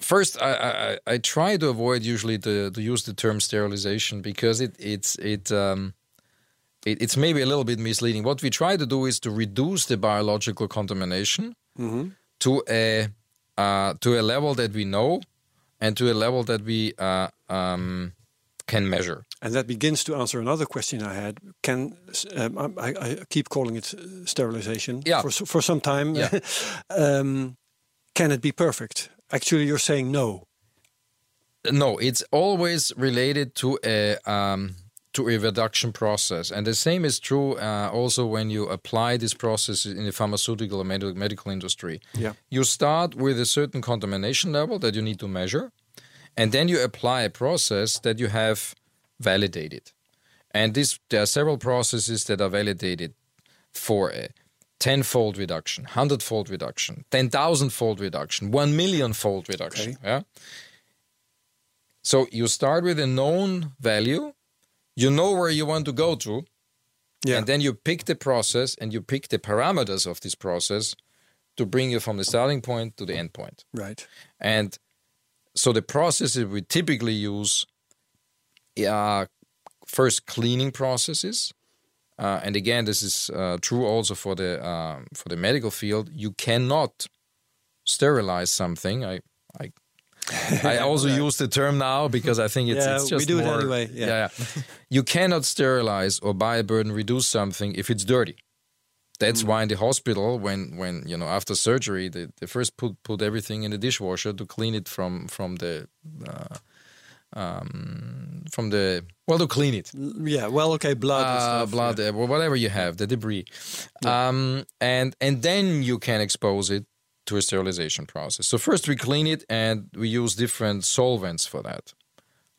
Speaker 3: first, I, I I try to avoid usually to, to use the term sterilization because it it's it um it, it's maybe a little bit misleading. What we try to do is to reduce the biological contamination to a uh, to a level that we know and to a level that we uh, um, can measure.
Speaker 2: And that begins to answer another question I had. Can um, I, I keep calling it uh, sterilization
Speaker 3: Yeah.
Speaker 2: for for some time?
Speaker 3: Yeah. [laughs]
Speaker 2: um, can it be perfect? Actually, you're saying no.
Speaker 3: No, it's always related to a um, to a reduction process, and the same is true uh, also when you apply this process in the pharmaceutical or med- medical industry.
Speaker 2: Yeah.
Speaker 3: You start with a certain contamination level that you need to measure, and then you apply a process that you have validated. And this, there are several processes that are validated for a tenfold reduction, hundredfold reduction, ten thousandfold reduction, one millionfold reduction.
Speaker 2: Okay.
Speaker 3: Yeah. So you start with a known value, you know where you want to go to,
Speaker 2: Yeah.
Speaker 3: and then you pick the process and you pick the parameters of this process to bring you from the starting point to the end point.
Speaker 2: right.
Speaker 3: And so the processes we typically use are first cleaning processes. Uh, and again, this is uh, true also for the um, for the medical field. You cannot sterilize something. I I, I [laughs] also use the term now because I think it's,
Speaker 2: Yeah,
Speaker 3: it's
Speaker 2: we
Speaker 3: just
Speaker 2: do it anyway, yeah.
Speaker 3: yeah. [laughs] you cannot sterilize or bioburden reduce something if it's dirty. That's
Speaker 2: Mm.
Speaker 3: why in the hospital, when when you know after surgery, they, they first put put everything in the dishwasher to clean it from from the uh, um, from the well to clean it
Speaker 2: Yeah. Well, okay. Blood.
Speaker 3: uh,
Speaker 2: stuff,
Speaker 3: blood,
Speaker 2: yeah.
Speaker 3: uh, whatever you have, the debris, um, and and then you can expose it to a sterilization process. So first we clean it, and we use different solvents for that.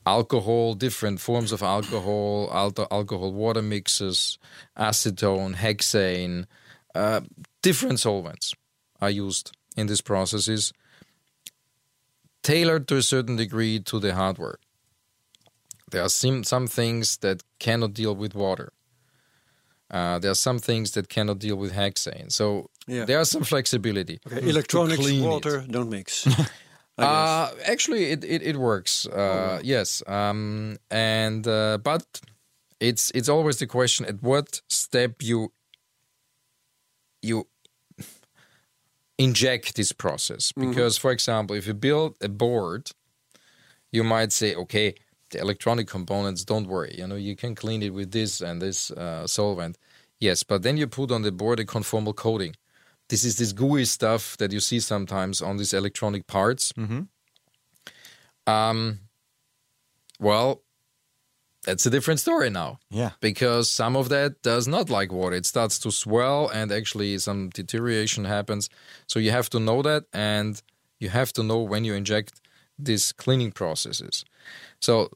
Speaker 3: Alcohol, different forms of alcohol, alto- alcohol water mixes, acetone, hexane, uh, different solvents are used in these processes, tailored to a certain degree to the hardware. There are some, some things that cannot deal with water. Uh, there are some things that cannot deal with hexane. So
Speaker 2: Yeah.
Speaker 3: there are some flexibility.
Speaker 2: Okay. Electronics,
Speaker 3: clean it.
Speaker 2: water, don't mix. [laughs]
Speaker 3: Uh, actually, it, it, it works. Uh, Yes. Um, and uh, but it's it's always the question at what step you you inject this process because for example if you build a board you might say okay the electronic components don't worry you know you can clean it with this and this uh, solvent yes but then you put on the board a conformal coating this is this gooey stuff that you see sometimes on these electronic parts um well that's a different story now
Speaker 1: Yeah.
Speaker 3: because some of that does not like water. It starts to swell and actually some deterioration happens. So you have to know that and you have to know when you inject these cleaning processes. So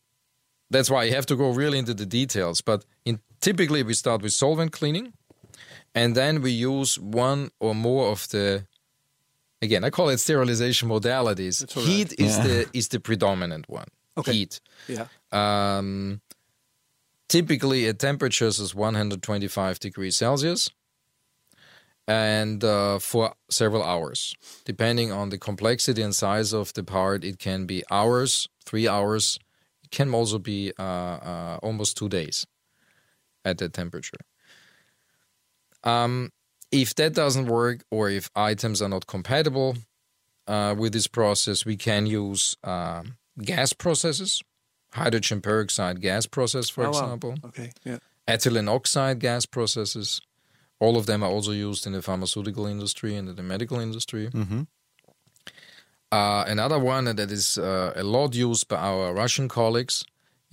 Speaker 3: that's why you have to go really into the details. But in typically we start with solvent cleaning and then we use one or more of the again I call it sterilization modalities.
Speaker 2: all right.
Speaker 3: Heat is
Speaker 1: Yeah.
Speaker 3: the is the predominant one.
Speaker 2: Okay.
Speaker 3: Heat
Speaker 2: Yeah.
Speaker 3: um, typically at temperatures is 125 degrees Celsius and uh, for several hours. Depending on the complexity and size of the part, it can be hours, three hours. It can also be uh, uh, almost two days at that temperature. Um, if that doesn't work or if items are not compatible uh, with this process, we can use um gas processes hydrogen peroxide gas process, for
Speaker 2: Oh, wow.
Speaker 3: example,
Speaker 2: Okay. Yeah.
Speaker 3: ethylene oxide gas processes. All of them are also used in the pharmaceutical industry and in the medical industry.
Speaker 1: Mhm.
Speaker 3: Uh, another one that is uh, a lot used by our Russian colleagues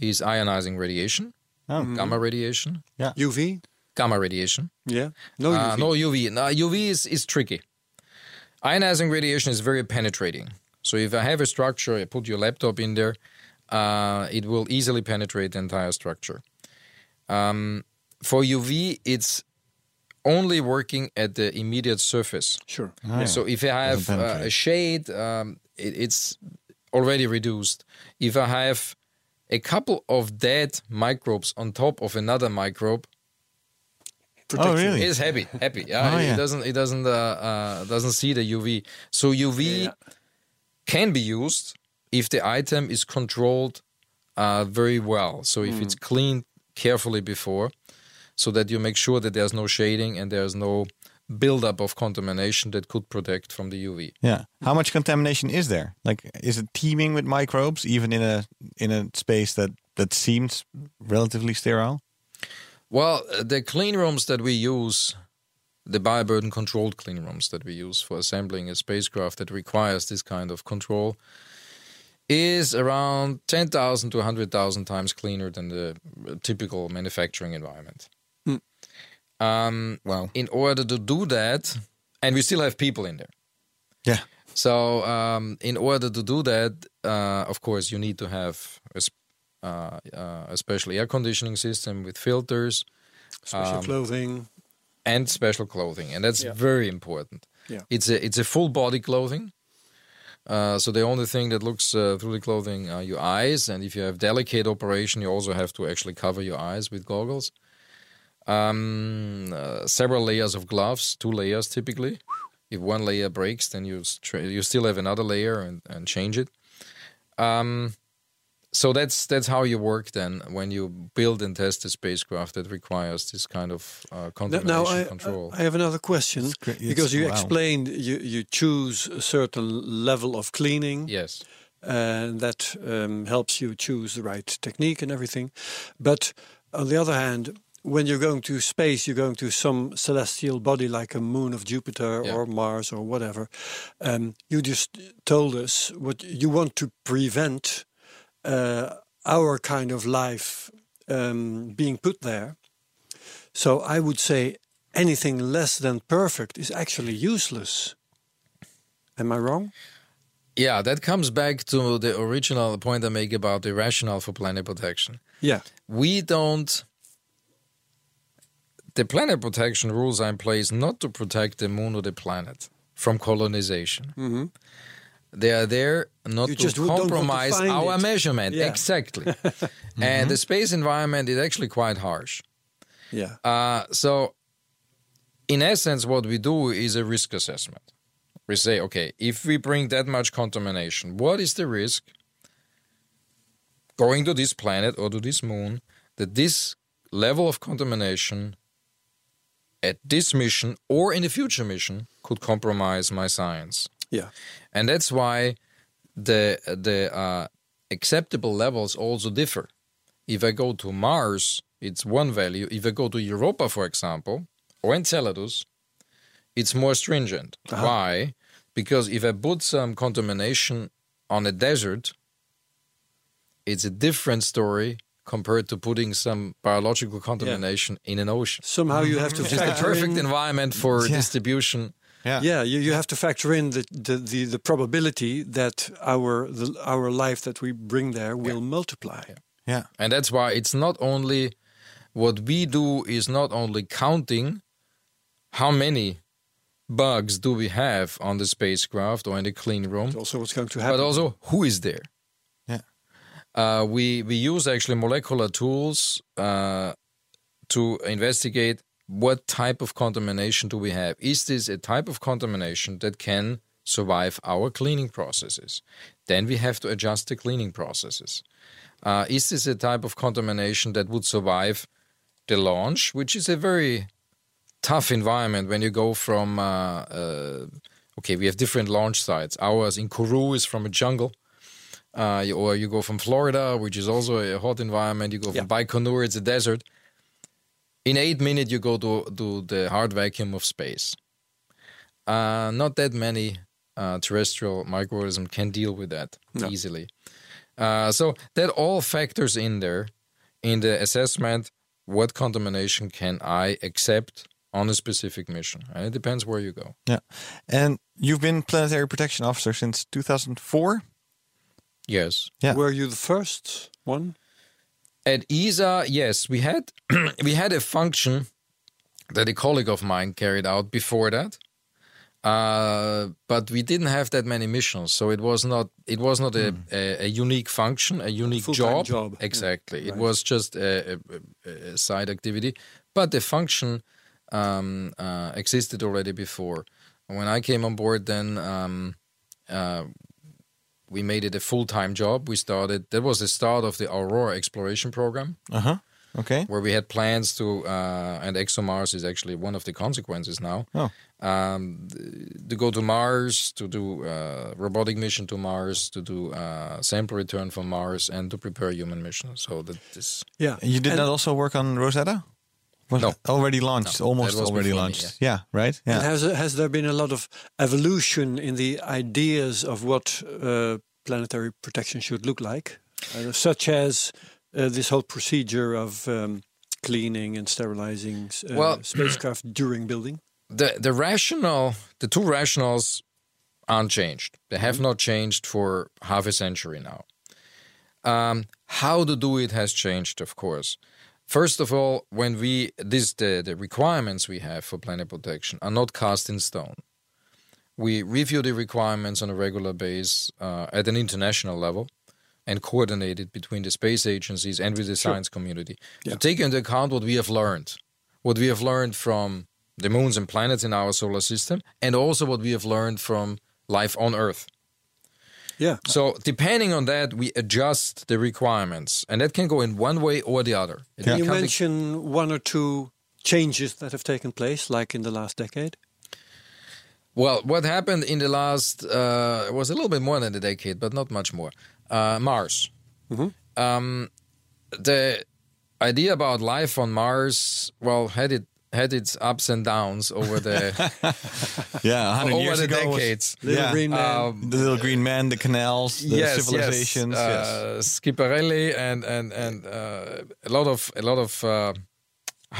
Speaker 3: is ionizing radiation,
Speaker 1: Oh.
Speaker 3: gamma radiation, yeah.
Speaker 2: UV.
Speaker 3: gamma radiation.
Speaker 2: Yeah. No
Speaker 3: Uh,
Speaker 2: UV.
Speaker 3: no UV. No, UV is, is tricky. Ionizing radiation is very penetrating. So if I have a structure, I put your laptop in there, uh, it will easily penetrate the entire structure. Um, for UV, it's only working at the immediate surface.
Speaker 2: Sure.
Speaker 1: Oh, yeah.
Speaker 3: So if I have uh, a shade, um, it, it's already reduced. If I have a couple of dead microbes on top of another microbe,
Speaker 1: Oh, really?
Speaker 3: it's happy, happy. [laughs] Yeah,
Speaker 1: Oh,
Speaker 3: it,
Speaker 1: yeah.
Speaker 3: doesn't, it doesn't, uh, uh, doesn't see the UV. So UV
Speaker 2: Yeah.
Speaker 3: can be used if the item is controlled uh, very well. So if it's cleaned carefully before, so that you make sure that there's no shading and there's no buildup of contamination that could protect from the UV.
Speaker 1: Yeah. How much contamination is there? Like, is it teeming with microbes, even in a in a space that that seems relatively sterile?
Speaker 3: Well, uh, the clean rooms that we use, the bioburden controlled clean rooms that we use for assembling a spacecraft that requires this kind of control, is around 10,000 to 100,000 times cleaner than the typical manufacturing environment. Um,
Speaker 1: Wow.
Speaker 3: in order to do that, and we still have people in there.
Speaker 1: Yeah.
Speaker 3: So, um, in order to do that, uh, of course, you need to have a, sp- uh, uh, a special air conditioning system with filters
Speaker 2: Special
Speaker 3: Um,
Speaker 2: clothing.
Speaker 3: and special clothing, and that's
Speaker 2: Yeah.
Speaker 3: very important.
Speaker 2: Yeah.
Speaker 3: It's a it's a full body clothing. Uh, so the only thing that looks uh, through the clothing are your eyes, and if you have delicate operation, you also have to actually cover your eyes with goggles. Um, uh, several layers of gloves, two layers typically. If one layer breaks, then you stra- you still have another layer and, and change it. Um, so that's that's how you work then when you build and test a spacecraft that requires this kind of uh,
Speaker 2: Now-
Speaker 3: contamination
Speaker 2: Now, I,
Speaker 3: control.
Speaker 2: I have another question
Speaker 1: great. It's-
Speaker 2: because you
Speaker 1: wow.
Speaker 2: explained you, you choose a certain level of cleaning,
Speaker 3: yes.
Speaker 2: and that um, helps you choose the right technique and everything. But on the other hand, when you're going to space, you're going to some celestial body like a moon of Jupiter
Speaker 3: Yeah.
Speaker 2: or Mars or whatever. Um, you just told us what you want to prevent uh, our kind of life um, being put there. So I would say anything less than perfect is actually useless. Am I wrong?
Speaker 3: Yeah, that comes back to the original point I make about the rationale for planet protection.
Speaker 2: Yeah.
Speaker 3: We don't. The planet protection rules are in place not to protect the moon or the planet from colonization.
Speaker 2: Mhm.
Speaker 3: They are there not
Speaker 2: You
Speaker 3: to
Speaker 2: just don't to
Speaker 3: compromise our
Speaker 2: it.
Speaker 3: measurement.
Speaker 2: Yeah.
Speaker 3: Exactly. [laughs] And the space environment is actually quite harsh.
Speaker 2: Yeah.
Speaker 3: Uh, so, in essence, what we do is a risk assessment. We say, okay, if we bring that much contamination, what is the risk going to this planet or to this moon that this level of contamination at this mission or in a future mission could compromise my science.
Speaker 2: Yeah.
Speaker 3: And that's why the the uh, acceptable levels also differ. If I go to Mars, it's one value. If I go to Europa, for example, or Enceladus, it's more stringent. Why? Because if I put some contamination on a desert, it's a different story compared to putting some biological contamination in an ocean.
Speaker 2: Somehow you have to
Speaker 3: Which is the perfect
Speaker 2: in,
Speaker 3: environment for
Speaker 1: Yeah.
Speaker 3: distribution.
Speaker 1: Yeah.
Speaker 2: Yeah, you, you have to factor in the, the, the, the probability that our the, our life that we bring there will multiply.
Speaker 1: Yeah.
Speaker 3: And that's why it's not only what we do is not only counting how many bugs do we have on the spacecraft or in the clean room,
Speaker 2: It's also what's going to happen.
Speaker 3: but also who is there. Uh, we we use actually molecular tools uh, to investigate what type of contamination do we have. Is this a type of contamination that can survive our cleaning processes? Then we have to adjust the cleaning processes. Uh, is this a type of contamination that would survive the launch, which is a very tough environment when you go from uh, uh, okay, we have different launch sites. Ours in Kourou is from a jungle. Uh, you- or you go from Florida, which is also a hot environment. You go from Baikonur, it's a desert. In eight minutes, you go to, to the hard vacuum of space. Uh, not that many uh, terrestrial microorganisms can deal with that easily. Uh, so that all factors in there in the assessment. What contamination can I accept on a specific mission? And it depends where you go.
Speaker 1: Yeah. And you've been planetary protection officer since 2004?
Speaker 3: Yes.
Speaker 1: Yeah.
Speaker 2: Were you the first one?
Speaker 3: At ESA, yes, we had [clears throat] we had a function that a colleague of mine carried out before that, uh, but we didn't have that many missions, so it was not it was not a, a, a unique function, a unique
Speaker 2: full-time
Speaker 3: job.
Speaker 2: job, yeah.
Speaker 3: Exactly, it was just a, a, a side activity, but the function um, uh, existed already before. When I came on board, then. Um, uh, we made it a full-time job. We started. That was the start of the Aurora exploration program,
Speaker 1: Uh huh. Okay.
Speaker 3: where we had plans to, uh, and ExoMars is actually one of the consequences now.
Speaker 1: Oh.
Speaker 3: Um, to go to Mars, to do uh, robotic mission to Mars, to do uh, sample return from Mars, and to prepare human mission. So that is
Speaker 2: Yeah.
Speaker 1: You did
Speaker 2: And-
Speaker 1: not also work on Rosetta? Was
Speaker 3: No.
Speaker 1: already launched,
Speaker 3: No,
Speaker 1: almost already
Speaker 3: before me,
Speaker 1: launched. yeah. right?
Speaker 2: And
Speaker 1: Yeah.
Speaker 2: has has there been a lot of evolution in the ideas of what uh, planetary protection should look like, uh, such as uh, this whole procedure of um, cleaning and sterilizing uh,
Speaker 3: Well-
Speaker 2: spacecraft [clears throat] during building?
Speaker 3: the the rationale. The two rationales aren't changed. They have not changed for half a century now. Um, how to do it has changed, of course. First of all, when we this the, the requirements we have for planet protection are not cast in stone. We review the requirements on a regular basis uh, at an international level and coordinate it between the space agencies and with the science community to take into account what we have learned, what we have learned from the moons and planets in our solar system, and also what we have learned from life on Earth.
Speaker 2: Yeah.
Speaker 3: So depending on that, we adjust the requirements, and that can go in one way or the other. It
Speaker 2: Can you mention one or two changes that have taken place, like in the last decade?
Speaker 3: well, what happened in the last uh, was a little bit more than a decade, but not much more. Uh, Mars. Um, the idea about life on Mars, well, had it had its ups and downs over the [laughs]
Speaker 1: Yeah, 100
Speaker 3: over
Speaker 1: years
Speaker 3: the
Speaker 1: ago. was-
Speaker 3: decades.
Speaker 2: Little
Speaker 1: Yeah.
Speaker 2: Green Man.
Speaker 3: Um,
Speaker 1: The little green man, the canals, the
Speaker 3: yes,
Speaker 1: civilizations.
Speaker 3: yes.
Speaker 1: Yes.
Speaker 3: Uh, Schiaparelli and and and uh, a lot of a lot of uh,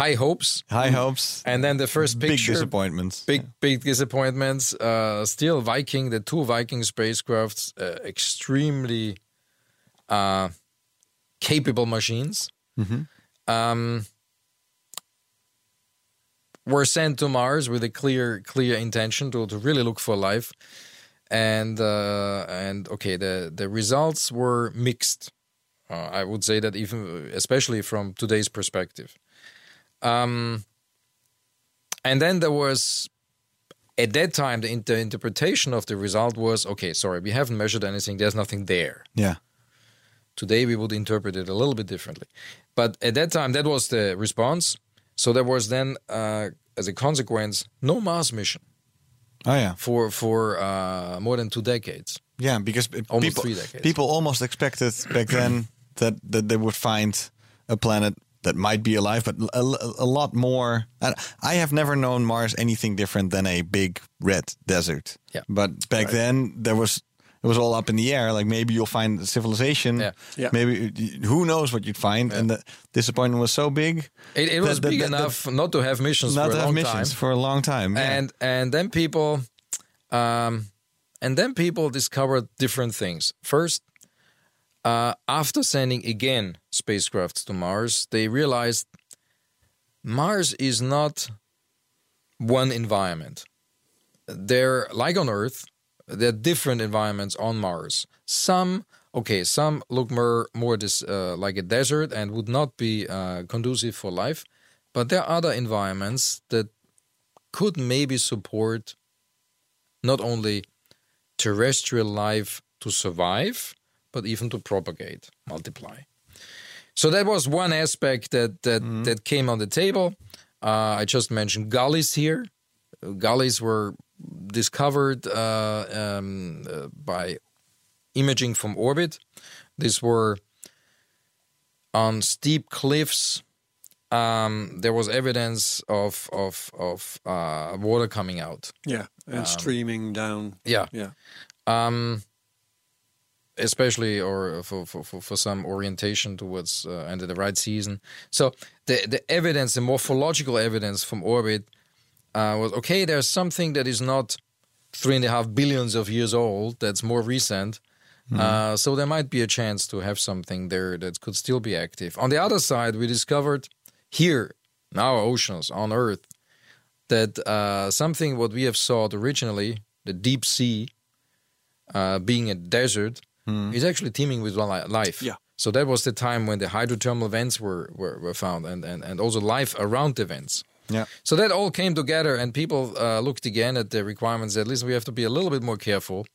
Speaker 3: high hopes,
Speaker 1: High hopes,
Speaker 3: and then the first
Speaker 1: big
Speaker 3: picture,
Speaker 1: disappointments.
Speaker 3: big big disappointments. Uh, still, Viking, the two Viking spacecrafts, uh, extremely uh, capable machines, um, were sent to Mars with a clear clear intention to, to really look for life, and uh, and okay, the the results were mixed. Uh, I would say that even especially from today's perspective. Um, and then there was at that time the, the interpretation of the result was okay sorry we haven't measured anything there's nothing there
Speaker 1: Yeah.
Speaker 3: Today we would interpret it a little bit differently. But at that time, that was the response. So there was then, uh, as a consequence, no Mars mission
Speaker 1: Oh yeah,
Speaker 3: for for uh, more than two decades.
Speaker 1: yeah. Because
Speaker 3: Almost
Speaker 1: people
Speaker 3: three decades.
Speaker 1: people almost expected back then [clears throat] that that they would find a planet that might be alive, but a, a lot more. I have never known Mars anything different than a big red desert.
Speaker 3: Yeah.
Speaker 1: But back then there was. It was all up in the air. Like maybe you'll find a civilization.
Speaker 3: Yeah.
Speaker 2: Yeah.
Speaker 1: Maybe who knows what you'd find. And the disappointment was so big.
Speaker 3: It, it was
Speaker 1: that-
Speaker 3: big
Speaker 1: that- that-
Speaker 3: enough not to have missions
Speaker 1: not
Speaker 3: for
Speaker 1: to
Speaker 3: a
Speaker 1: have
Speaker 3: long
Speaker 1: missions
Speaker 3: time.
Speaker 1: for a long time. yeah.
Speaker 3: and and then people um and then people discovered different things first uh, after sending again spacecrafts to mars they realized mars is not one environment they're like on earth there are different environments on mars some okay some look more more this uh, like a desert and would not be uh, conducive for life but there are other environments that could maybe support not only terrestrial life to survive, but even to propagate, multiply. So that was one aspect that that, that came on the table. Uh, I just mentioned gullies here. Gullies were discovered uh, um, uh, by imaging from orbit. These were on steep cliffs um, there was evidence of of of uh, water coming out.
Speaker 2: Yeah, and streaming down.
Speaker 3: Yeah,
Speaker 2: Yeah,
Speaker 3: um, especially or for, for, for, for some orientation towards uh, under the right season. So the the evidence, the morphological evidence from orbit uh, was okay. There's something that is not three and a half billions of years old. That's more recent. Uh, so there might be a chance to have something there that could still be active. On the other side, we discovered here in our oceans on Earth that uh, something what we have sought originally, the deep sea, uh, being a desert, is actually teeming with life.
Speaker 2: Yeah.
Speaker 3: So that was the time when the hydrothermal vents were, were, were found and, and, and also life around the vents.
Speaker 1: Yeah.
Speaker 3: So that all came together, and people uh, looked again at the requirements. At least we have to be a little bit more careful.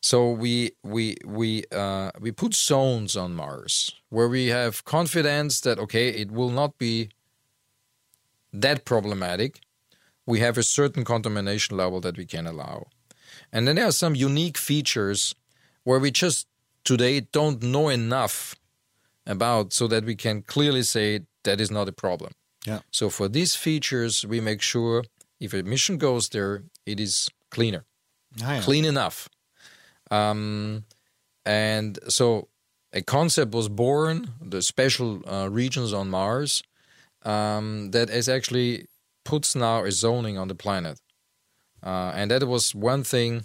Speaker 3: So we we we uh, we put zones on Mars where we have confidence that okay, it will not be that problematic. We have a certain contamination level that we can allow, and then there are some unique features where we just today don't know enough about, so that we can clearly say that is not a problem.
Speaker 1: Yeah.
Speaker 3: So for these features, we make sure if a mission goes there, it is cleaner,
Speaker 1: Ah, yeah.
Speaker 3: clean enough. Um, and so a concept was born, the special uh, regions on Mars, um, that is actually puts now a zoning on the planet. Uh, and that was one thing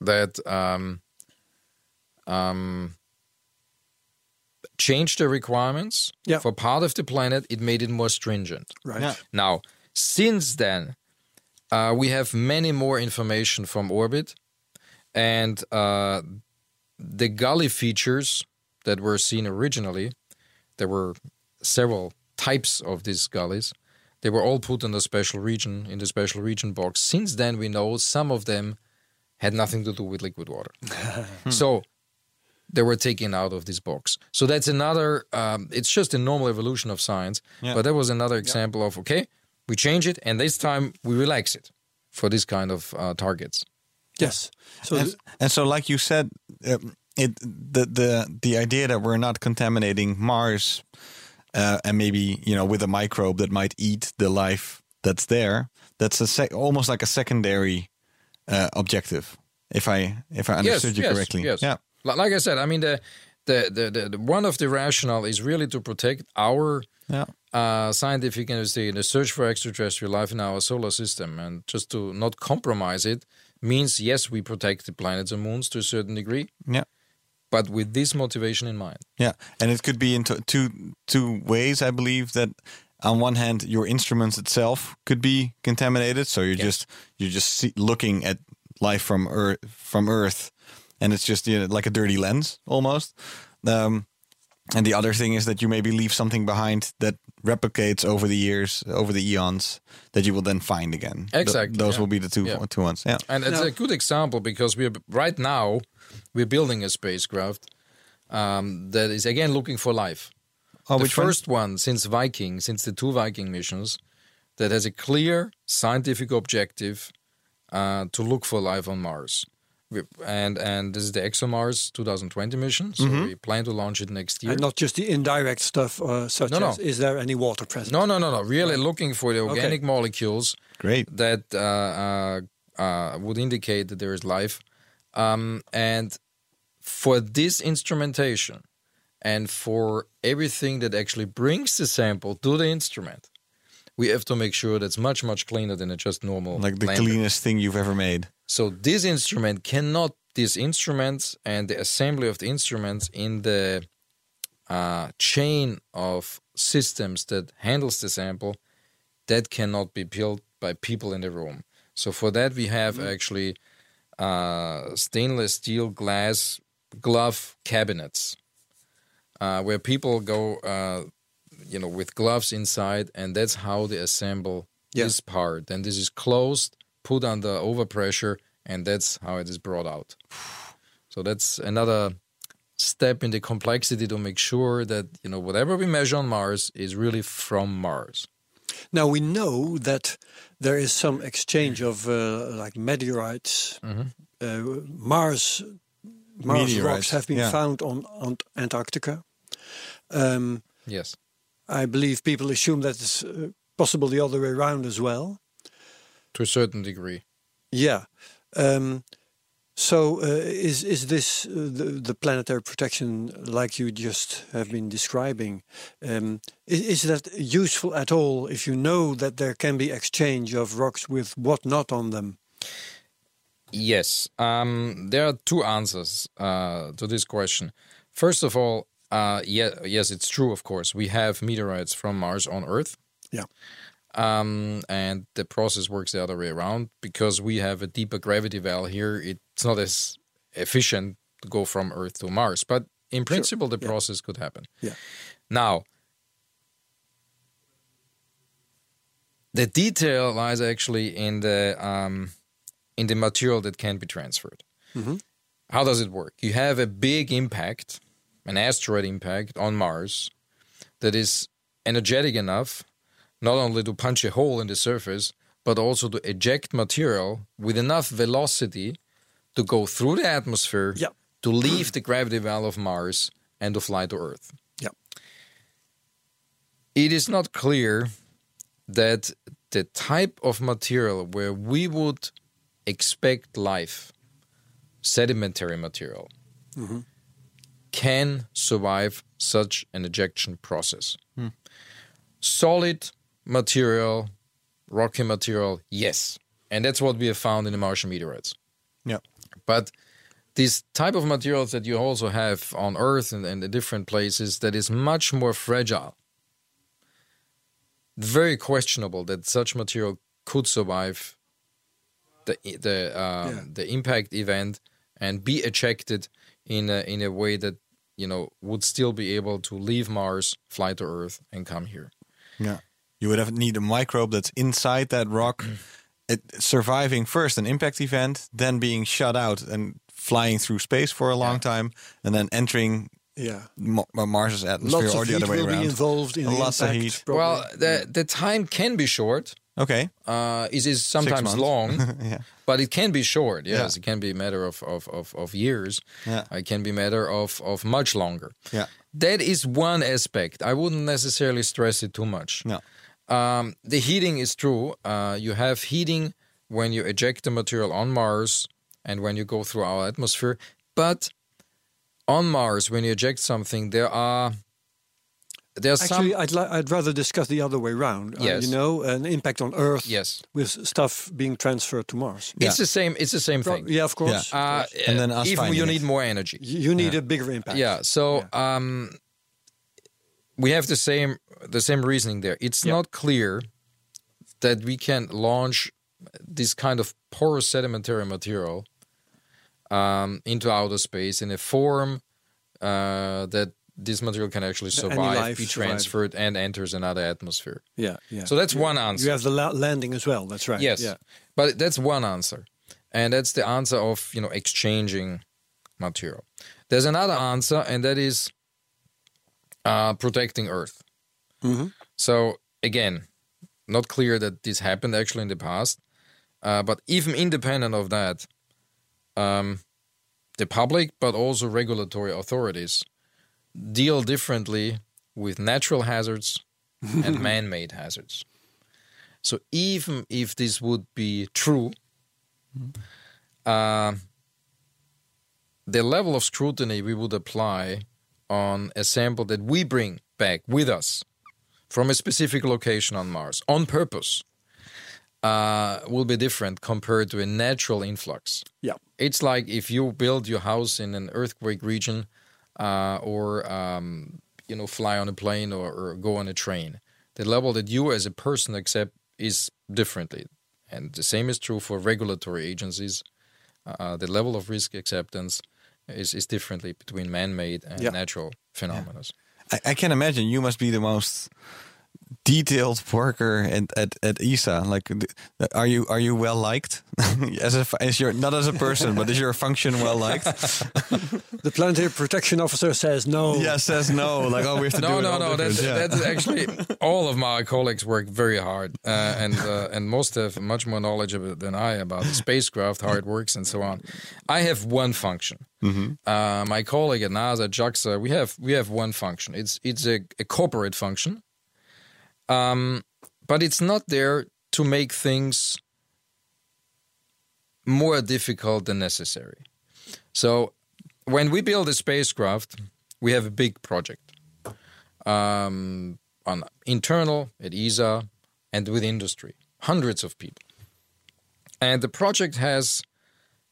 Speaker 3: that um, um, changed the requirements
Speaker 2: Yeah.
Speaker 3: for part of the planet. It made it more stringent.
Speaker 2: right.
Speaker 1: Yeah.
Speaker 3: Now, since then, uh, we have many more information from orbit, and uh, the gully features that were seen originally, there were several types of these gullies. They were all put in the special region, in the special region box. Since then, we know some of them had nothing to do with liquid water. [laughs] so they were taken out of this box. So that's another. Um, it's just a normal evolution of science.
Speaker 1: Yeah.
Speaker 3: But that was another example of okay, we change it, and this time we relax it for this kind of uh, targets.
Speaker 2: Yes. So
Speaker 1: and,
Speaker 2: th-
Speaker 1: and so, like you said, um, it the the the idea that we're not contaminating Mars, uh, and maybe you know with a microbe that might eat the life that's there. That's a sec- almost like a secondary uh, objective. If I if I understood you
Speaker 3: yes,
Speaker 1: correctly,
Speaker 3: Yes.
Speaker 1: yeah,
Speaker 3: Li- Like I said, I mean the the, the, the, the one of the rationale is really to protect our
Speaker 1: yeah,
Speaker 3: uh, scientific industry in the search for extraterrestrial life in our solar system, and just to not compromise it means yes, we protect the planets and moons to a certain degree,
Speaker 1: yeah.
Speaker 3: but with this motivation in mind.
Speaker 1: Yeah, and it could be in two two ways. I believe that on one hand, your instruments itself could be contaminated, so you're just you're just see, looking at life from Earth from Earth, and it's just you know, like a dirty lens almost. Um, and the other thing is that you maybe leave something behind that replicates over the years, over the eons, that you will then find again. Th-
Speaker 3: Exactly,
Speaker 1: those
Speaker 3: yeah.
Speaker 1: will be the two
Speaker 3: Yeah.
Speaker 1: two ones. Yeah,
Speaker 3: And it's
Speaker 2: Now-
Speaker 3: a good example because we're right now we're building a spacecraft um, that is again looking for life.
Speaker 1: Oh,
Speaker 3: the
Speaker 1: which one?
Speaker 3: first one since Viking, since the two Viking missions, that has a clear scientific objective uh, to look for life on Mars. We- And and this is the ExoMars 2020 mission. So
Speaker 1: Mm-hmm.
Speaker 3: we plan to launch it next year.
Speaker 2: And not just the indirect stuff, uh, such
Speaker 3: No, no.
Speaker 2: as is there any water present?
Speaker 3: no, no, no, no. Really looking for the organic molecules
Speaker 1: Great.
Speaker 3: that uh, uh, uh, would indicate that there is life. Um, and for this instrumentation and for everything that actually brings the sample to the instrument, we have to make sure that's much, much cleaner than a just normal
Speaker 1: Like the cleanest thing you've ever made.
Speaker 3: So this instrument cannot, these instruments and the assembly of the instruments in the uh, chain of systems that handles the sample, that cannot be built by people in the room. So for that we have actually uh, stainless steel glass glove cabinets uh, where people go, uh, you know, with gloves inside, and that's how they assemble
Speaker 2: Yeah.
Speaker 3: this part. And this is closed, put under overpressure, and that's how it is brought out. So that's another step in the complexity to make sure that you know whatever we measure on Mars is really from Mars.
Speaker 2: Now we know that there is some exchange of uh, like meteorites.
Speaker 3: Mm-hmm.
Speaker 2: Uh, Mars, Mars
Speaker 1: Meteorites,
Speaker 2: rocks have been
Speaker 1: yeah.
Speaker 2: found on, on Antarctica. Um,
Speaker 3: Yes.
Speaker 2: I believe people assume that it's uh, possible the other way around as well.
Speaker 3: To a certain degree.
Speaker 2: Yeah. Um, so uh, is is this uh, the, the planetary protection like you just have been describing? Um, is, is that useful at all if you know that there can be exchange of rocks with what not on them?
Speaker 3: Yes. Um, there are two answers uh, to this question. First of all, uh, yeah, yes, it's true. Of course, we have meteorites from Mars on Earth.
Speaker 2: Yeah.
Speaker 3: Um, and the process works the other way around because we have a deeper gravity well here. It's not as efficient to go from Earth to Mars, but in principle, the process could happen.
Speaker 2: Yeah.
Speaker 3: Now, the detail lies actually in the um, in the material that can be transferred. How does it work? You have a big impact, an asteroid impact on Mars, that is energetic enough not only to punch a hole in the surface, but also to eject material with enough velocity to go through the atmosphere
Speaker 2: Yeah.
Speaker 3: to leave the gravity well of Mars and to fly to Earth.
Speaker 2: Yeah.
Speaker 3: It is not clear that the type of material where we would expect life, sedimentary material, mm-hmm. Can survive such an ejection process. Solid material, rocky material, yes. And that's what we have found in the Martian meteorites.
Speaker 1: Yeah.
Speaker 3: But this type of materials that you also have on Earth and, and the different places that is much more fragile. Very questionable that such material could survive the the um,
Speaker 2: Yeah.
Speaker 3: the impact event and be ejected in a, in a way that you know would still be able to leave Mars, fly to Earth, and come here.
Speaker 1: Yeah. You would have need a microbe that's inside that rock, [clears throat] it, surviving first an impact event, then being shut out and flying through space for a long time, and then entering
Speaker 2: Yeah.
Speaker 1: Ma- Ma- Mars's atmosphere
Speaker 2: Lots
Speaker 1: or the
Speaker 2: heat
Speaker 1: other way
Speaker 2: will be
Speaker 1: around.
Speaker 2: involved in the
Speaker 1: Lots of heat.
Speaker 2: probably.
Speaker 3: Well, the the time can be short.
Speaker 1: Okay.
Speaker 3: Uh, it is sometimes long, [laughs]
Speaker 1: Yeah.
Speaker 3: but it can be short. Yes,
Speaker 1: Yeah.
Speaker 3: it can be a matter of of, of, of years.
Speaker 1: Yeah.
Speaker 3: It can be a matter of, of much longer.
Speaker 1: Yeah.
Speaker 3: That is one aspect. I wouldn't necessarily stress it too much.
Speaker 1: No.
Speaker 3: Um, the heating is true. Uh, you have heating when you eject the material on Mars and when you go through our atmosphere. But on Mars, when you eject something, there are there are
Speaker 2: Actually,
Speaker 3: some
Speaker 2: I'd li- I'd rather discuss the other way around. Uh,
Speaker 3: Yes.
Speaker 2: you know, an impact on Earth
Speaker 3: yes.
Speaker 2: with stuff being transferred to Mars.
Speaker 3: It's the same. It's the same
Speaker 2: Pro-
Speaker 3: thing.
Speaker 2: yeah, of course.
Speaker 1: Yeah.
Speaker 3: Uh,
Speaker 1: And then us
Speaker 3: even
Speaker 1: finding
Speaker 3: you
Speaker 1: it.
Speaker 3: need more energy.
Speaker 2: you you need a bigger impact.
Speaker 3: Yeah. So um, we have the same the same reasoning there. It's
Speaker 2: Yeah.
Speaker 3: not clear that we can launch this kind of porous sedimentary material um, into outer space in a form uh, that this material can actually survive,
Speaker 2: life
Speaker 3: be transferred, and enters another atmosphere.
Speaker 2: yeah, yeah.
Speaker 3: So that's one answer.
Speaker 2: you have the la- landing as well. That's right.
Speaker 3: Yes,
Speaker 2: Yeah.
Speaker 3: but that's one answer, and that's the answer of you know exchanging material. There's another answer, and that is uh, protecting Earth. So again, not clear that this happened actually in the past, uh, but even independent of that, um, the public but also regulatory authorities deal differently with natural hazards and [laughs] man-made hazards. So even if this would be true, uh, the level of scrutiny we would apply on a sample that we bring back with us from a specific location on Mars on purpose uh, will be different compared to a natural influx.
Speaker 2: Yeah.
Speaker 3: It's like if you build your house in an earthquake region uh, or um, you know fly on a plane or, or go on a train. The level that you as a person accept is differently, and the same is true for regulatory agencies. Uh, the level of risk acceptance is, is differently between man-made and
Speaker 2: Yeah.
Speaker 3: natural phenomena.
Speaker 1: I, I can imagine you must be the most detailed worker at, at, at ESA. Like, are you are you well liked [laughs] as a as your not as a person, but is your function well liked? [laughs]
Speaker 2: The planetary protection officer says no.
Speaker 1: yeah, says no. Like, oh, we have to do
Speaker 3: No,
Speaker 1: it
Speaker 3: no,
Speaker 1: all
Speaker 3: no. That's.
Speaker 1: Yeah.
Speaker 3: that's [laughs] actually all of my colleagues work very hard, uh, and uh, and most have much more knowledge of it than I about the spacecraft, how it works, and so on. I have one function. Uh, my colleague at NASA, JAXA, we have we have one function. It's it's a, a corporate function, um, but it's not there to make things more difficult than necessary. So when we build a spacecraft, we have a big project um, on internal at ESA and with industry, hundreds of people, and the project has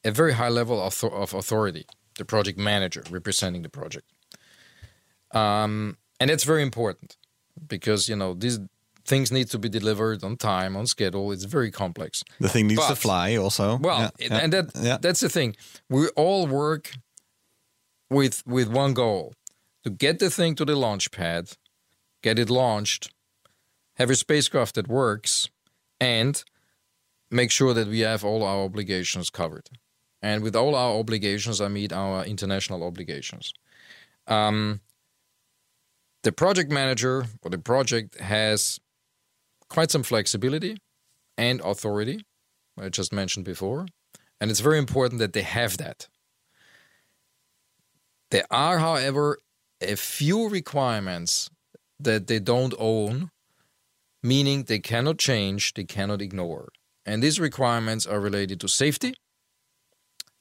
Speaker 3: a very high level of, of authority. The project manager representing the project, um, and it's very important because you know these things need to be delivered on time, on schedule. It's very complex.
Speaker 1: The thing needs to fly also.
Speaker 3: Well,
Speaker 1: Yeah, yeah,
Speaker 3: and that
Speaker 1: yeah.
Speaker 3: that's the thing. We all work with with one goal: to get the thing to the launch pad, get it launched, have a spacecraft that works, and make sure that we have all our obligations covered. And with all our obligations, I meet our international obligations. Um, the project manager or the project has quite some flexibility and authority I just mentioned before. And it's very important that they have that. There are, however, a few requirements that they don't own, meaning they cannot change, they cannot ignore. And these requirements are related to safety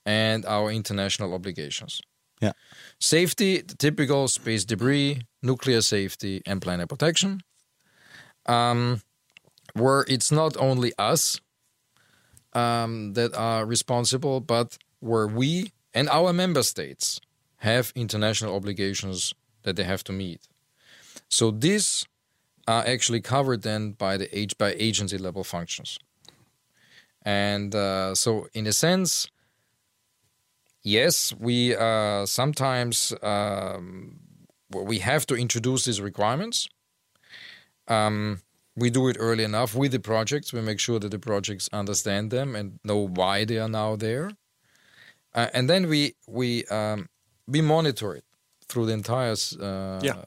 Speaker 3: and our international obligations.
Speaker 1: Yeah.
Speaker 3: Safety, the typical space debris, nuclear safety, and planet protection. Um, where it's not only us um, that are responsible, but where we and our member states have international obligations that they have to meet. So these are actually covered then by the age by agency level functions. And uh, so, in a sense, yes, we uh, sometimes um, we have to introduce these requirements. Um, we do it early enough with the projects. We make sure that the projects understand them and know why they are now there, uh, and then we we um, we monitor it through the entire uh,
Speaker 2: Yeah.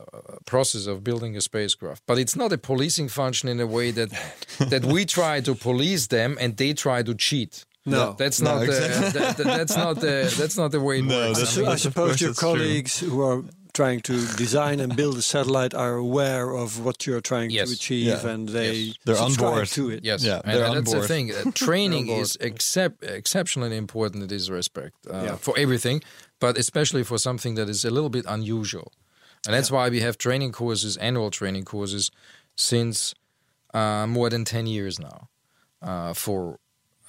Speaker 3: process of building a spacecraft. But it's not a policing function in a way that that we try to police them and they try to cheat.
Speaker 2: No.
Speaker 3: that's
Speaker 1: No,
Speaker 3: not
Speaker 1: exactly.
Speaker 3: the, that, that- that's not the that's not the way it
Speaker 1: No,
Speaker 3: works.
Speaker 1: that's-
Speaker 3: I mean,
Speaker 2: I suppose your
Speaker 1: that's true.
Speaker 2: colleagues who are trying to design and build a satellite are aware of what you're trying
Speaker 3: Yes.
Speaker 2: to achieve
Speaker 1: Yeah.
Speaker 2: and they
Speaker 3: Yes.
Speaker 1: They're on
Speaker 2: subscribe
Speaker 1: board.
Speaker 2: to it.
Speaker 3: Yes,
Speaker 1: Yeah,
Speaker 3: and,
Speaker 1: they're
Speaker 3: and
Speaker 1: on
Speaker 3: that's
Speaker 1: board.
Speaker 3: the thing. Uh, [laughs] training is excep- exceptionally important in this respect uh,
Speaker 2: Yeah.
Speaker 3: for everything, but especially for something that is a little bit unusual. And that's why we have training courses, annual training courses, since uh, more than 10 years now uh, for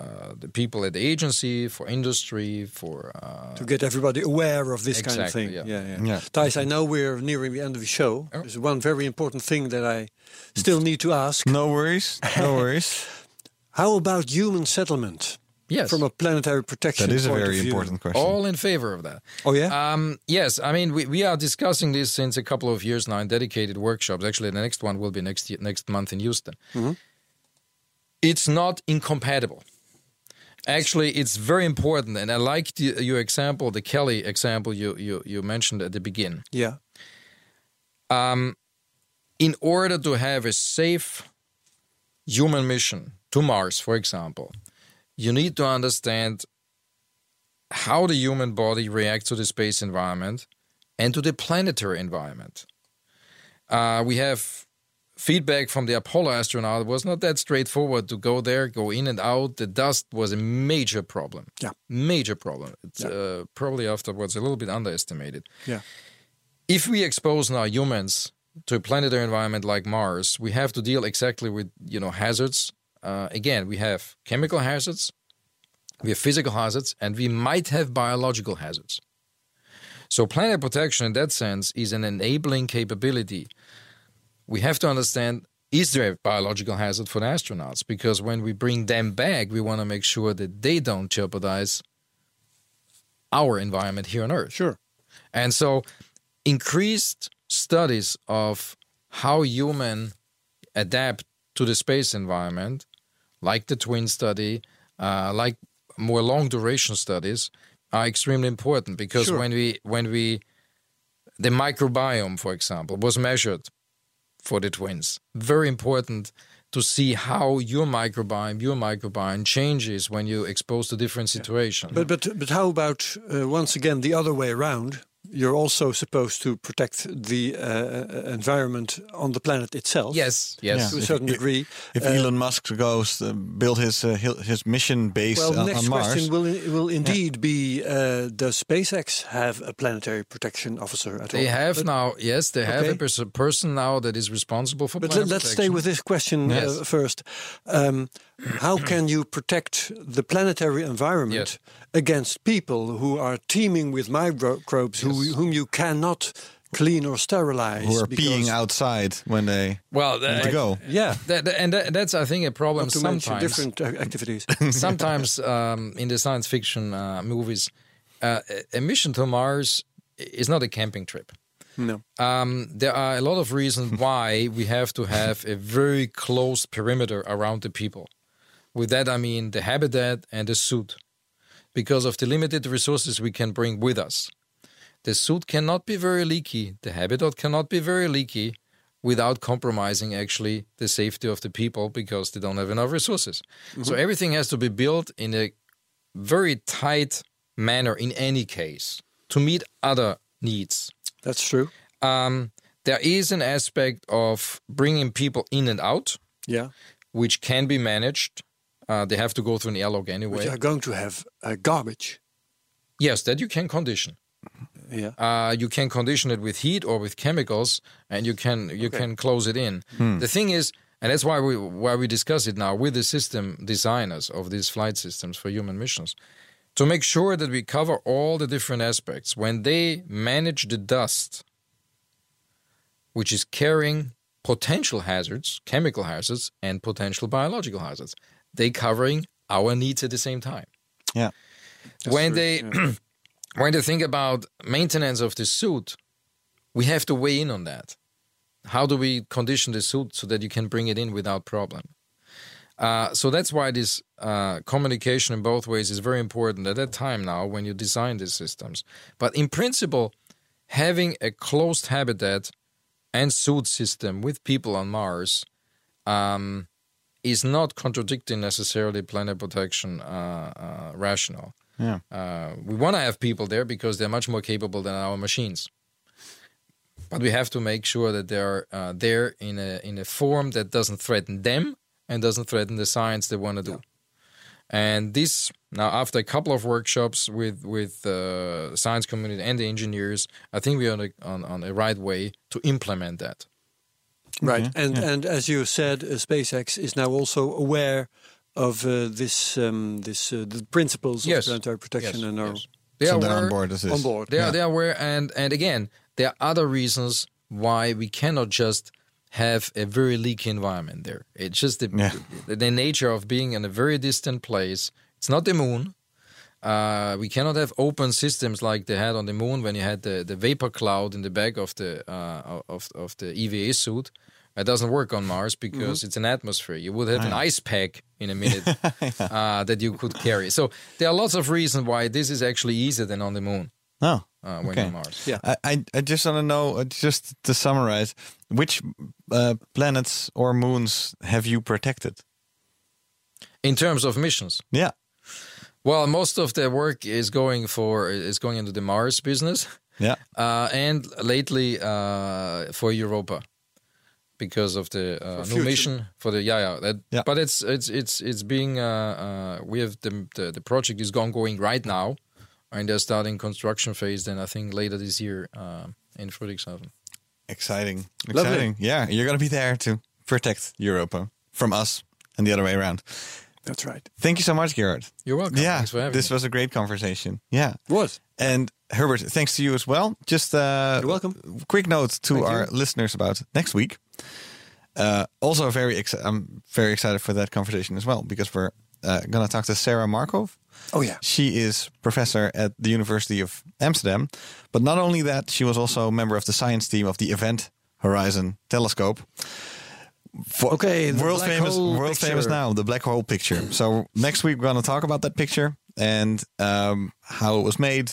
Speaker 3: uh, the people at the agency, for industry, for. Uh,
Speaker 2: To get everybody aware of this kind of thing.
Speaker 3: yeah.
Speaker 2: Yeah, yeah.
Speaker 1: Yeah.
Speaker 2: Thijs, I know we're nearing the end of the show.
Speaker 3: Oh.
Speaker 2: There's one very important thing that I still need to ask.
Speaker 1: No worries. No worries. [laughs]
Speaker 2: How about human settlement
Speaker 3: yes.
Speaker 2: from a planetary protection
Speaker 1: that is a very important question.
Speaker 3: all in favor of that.
Speaker 2: Oh, yeah?
Speaker 3: Um, yes, I mean we, we are discussing this since a couple of years now in dedicated workshops. Actually, the next one will be next year, next month in Houston.
Speaker 2: Mm-hmm.
Speaker 3: It's not incompatible. Actually, it's very important, and I like the, your example, the Kelly example you, you you mentioned at the beginning.
Speaker 2: Yeah.
Speaker 3: In order to have a safe human mission to Mars, for example, you need to understand how the human body reacts to the space environment and to the planetary environment. Uh, we have feedback from the Apollo astronaut. Was not that straightforward to go there, go in and out. The dust was a major problem.
Speaker 2: Yeah.
Speaker 3: Major problem. It's
Speaker 2: Yeah.
Speaker 3: uh, probably afterwards a little bit underestimated.
Speaker 2: Yeah.
Speaker 3: If we expose now humans to a planetary environment like Mars, we have to deal exactly with you know hazards. Uh, again, we have chemical hazards, we have physical hazards, and we might have biological hazards. So, planet protection in that sense is an enabling capability. We have to understand is there a biological hazard for the astronauts? Because when we bring them back, we want to make sure that they don't jeopardize our environment here on Earth.
Speaker 2: Sure.
Speaker 3: And so, increased studies of how human adapt to the space environment, like the twin study, uh, like more long duration studies, are extremely important because
Speaker 2: Sure.
Speaker 3: when we when we the microbiome, for example, was measured for the twins. Very important to see how your microbiome, your microbiome changes when you expose to different situations.
Speaker 2: But but but how about uh, once again the other way around? You're also supposed to protect the uh, environment on the planet itself.
Speaker 3: yes, yes.
Speaker 1: Yeah.
Speaker 2: To a certain
Speaker 1: if-
Speaker 2: degree.
Speaker 1: If
Speaker 2: Uh,
Speaker 1: Elon Musk goes uh, build his uh, his- his mission base
Speaker 2: well,
Speaker 1: on,
Speaker 2: next
Speaker 1: on Mars,
Speaker 2: question will will indeed be: uh, Does SpaceX have a planetary protection officer at
Speaker 3: They
Speaker 2: all?
Speaker 3: have
Speaker 2: But-
Speaker 3: now, yes, they have a pers- person now that is responsible for
Speaker 2: But
Speaker 3: planet
Speaker 2: let, us stay with this question
Speaker 3: Yes.
Speaker 2: uh, first. Um, how [clears throat] can you protect the planetary environment
Speaker 3: Yes.
Speaker 2: against people who are teeming with microbes who, whom you cannot clean or sterilize?
Speaker 1: who are peeing outside when they
Speaker 3: Well,
Speaker 1: need to go.
Speaker 2: Yeah.
Speaker 3: that- that- and that, that's I think a problem
Speaker 2: Not to mention
Speaker 3: sometimes.
Speaker 2: different uh, activities. [laughs]
Speaker 3: sometimes um, in the science fiction uh, movies, uh, a- a mission to Mars is not a camping trip.
Speaker 2: no.
Speaker 3: Um, there are a lot of reasons why we have to have a very close perimeter around the people. With that, I mean the habitat and the suit, because of the limited resources we can bring with us. The suit cannot be very leaky, the habitat cannot be very leaky without compromising actually the safety of the people because they don't have enough resources. So everything has to be built in a very tight manner in any case to meet other needs
Speaker 2: That's true.
Speaker 3: um, there is an aspect of bringing people in and out,
Speaker 2: Yeah.
Speaker 3: which can be managed. Uh, they have to go through an airlock anyway.
Speaker 2: Which are going to have uh, garbage.
Speaker 3: Yes, that you can condition.
Speaker 2: Yeah.
Speaker 3: Uh, you can condition it with heat or with chemicals, and you can you
Speaker 2: Okay.
Speaker 3: can close it in. The thing is, and that's why we why we discuss it now with the system designers of these flight systems for human missions, to make sure that we cover all the different aspects when they manage the dust, which is carrying potential hazards, chemical hazards, and potential biological hazards. They covering our needs at the same time
Speaker 1: Yeah.
Speaker 3: when they [clears throat] when they think about maintenance of the suit, we have to weigh in on that. How do we condition the suit so that you can bring it in without problem? Uh, so that's why this uh, communication in both ways is very important at that time now when you design these systems. But in principle, having a closed habitat and suit system with people on Mars um, is not contradicting necessarily planet protection uh, uh, rationale.
Speaker 1: Yeah.
Speaker 3: Uh, we want to have people there because they're much more capable than our machines. But we have to make sure that they're uh, there in a in a form that doesn't threaten them and doesn't threaten the science they want to do. And this now, after a couple of workshops with with the science community and the engineers, I think we're on a, on, on a right way to implement that.
Speaker 2: Right.
Speaker 1: Okay,
Speaker 2: And
Speaker 1: yeah.
Speaker 2: and as you said, uh, SpaceX is now also aware of uh, this um, this uh, the principles
Speaker 3: Yes.
Speaker 2: of planetary protection
Speaker 3: Yes,
Speaker 2: and are
Speaker 3: yes. They
Speaker 1: so
Speaker 3: are
Speaker 1: they're on
Speaker 3: aware-
Speaker 1: board with this.
Speaker 2: on board.
Speaker 3: They are they are aware, and and again, there are other reasons why we cannot just have a very leaky environment there. It's just the,
Speaker 1: Yeah.
Speaker 3: the, the nature of being in a very distant place. It's not the moon. Uh, we cannot have open systems like they had on the moon when you had the, the vapor cloud in the back of the uh, of of the EVA suit. It doesn't work on Mars because it's an atmosphere. You would have an ice pack in a [laughs] minute uh, that you could carry. So there are lots of reasons why this is actually easier than on the moon
Speaker 1: Oh,
Speaker 3: uh, when
Speaker 1: Okay.
Speaker 3: on Mars.
Speaker 2: Yeah.
Speaker 1: I, I, I just want to know, uh, just to summarize, which uh, planets or moons have you protected?
Speaker 3: In terms of missions,
Speaker 1: Yeah.
Speaker 3: well, most of the work is going for is going into the Mars business.
Speaker 1: Yeah.
Speaker 3: uh, and lately uh, for Europa because of the uh, new
Speaker 2: future.
Speaker 3: mission for the yeah yeah. That,
Speaker 1: Yeah.
Speaker 3: But it's it's it's it's being uh, uh, we have the, the the project is ongoing right now, and they're starting construction phase. Then I think later this year uh, in Friedrichshafen.
Speaker 1: Exciting.
Speaker 2: Lovely.
Speaker 1: Exciting. Yeah. You're going to be there to protect Europa from us and the other way around.
Speaker 2: That's right.
Speaker 1: Thank you so much, Gerhard.
Speaker 3: You're welcome.
Speaker 1: Yeah.
Speaker 3: Thanks for having
Speaker 1: This
Speaker 3: me.
Speaker 1: was a great conversation. Yeah.
Speaker 2: it Was.
Speaker 1: And Herbert, thanks to you as well. Just uh,
Speaker 2: You're welcome.
Speaker 1: Quick note to
Speaker 2: Thank
Speaker 1: our
Speaker 2: you.
Speaker 1: listeners about next week. Uh, also, very ex- I'm very excited for that conversation as well because we're uh, going to talk to Sera Markoff.
Speaker 2: Oh yeah.
Speaker 1: She is professor at the University of Amsterdam. But not only that, she was also a member of the science team of the Event Horizon Telescope. For
Speaker 2: Okay, the
Speaker 1: world
Speaker 2: black
Speaker 1: famous, world famous now, the black hole picture. So next week we're going to talk about that picture and um, how it was made,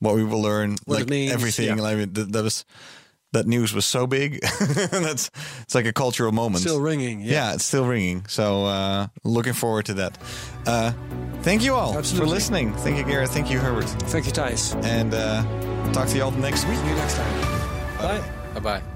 Speaker 1: what we will learn,
Speaker 2: What
Speaker 1: like
Speaker 2: it means,
Speaker 1: everything.
Speaker 2: yeah.
Speaker 1: Like that, that was that news was so big. [laughs] That's it's like a cultural moment.
Speaker 2: Still ringing. Yeah.
Speaker 1: Yeah, it's still ringing. So uh, looking forward to that. Uh, thank you all for listening. Thank you, Gerhard. Thank you, Herbert.
Speaker 2: Thank you, Thijs.
Speaker 1: And uh, talk to you all next week.
Speaker 2: See you next time. Bye.
Speaker 3: Bye bye.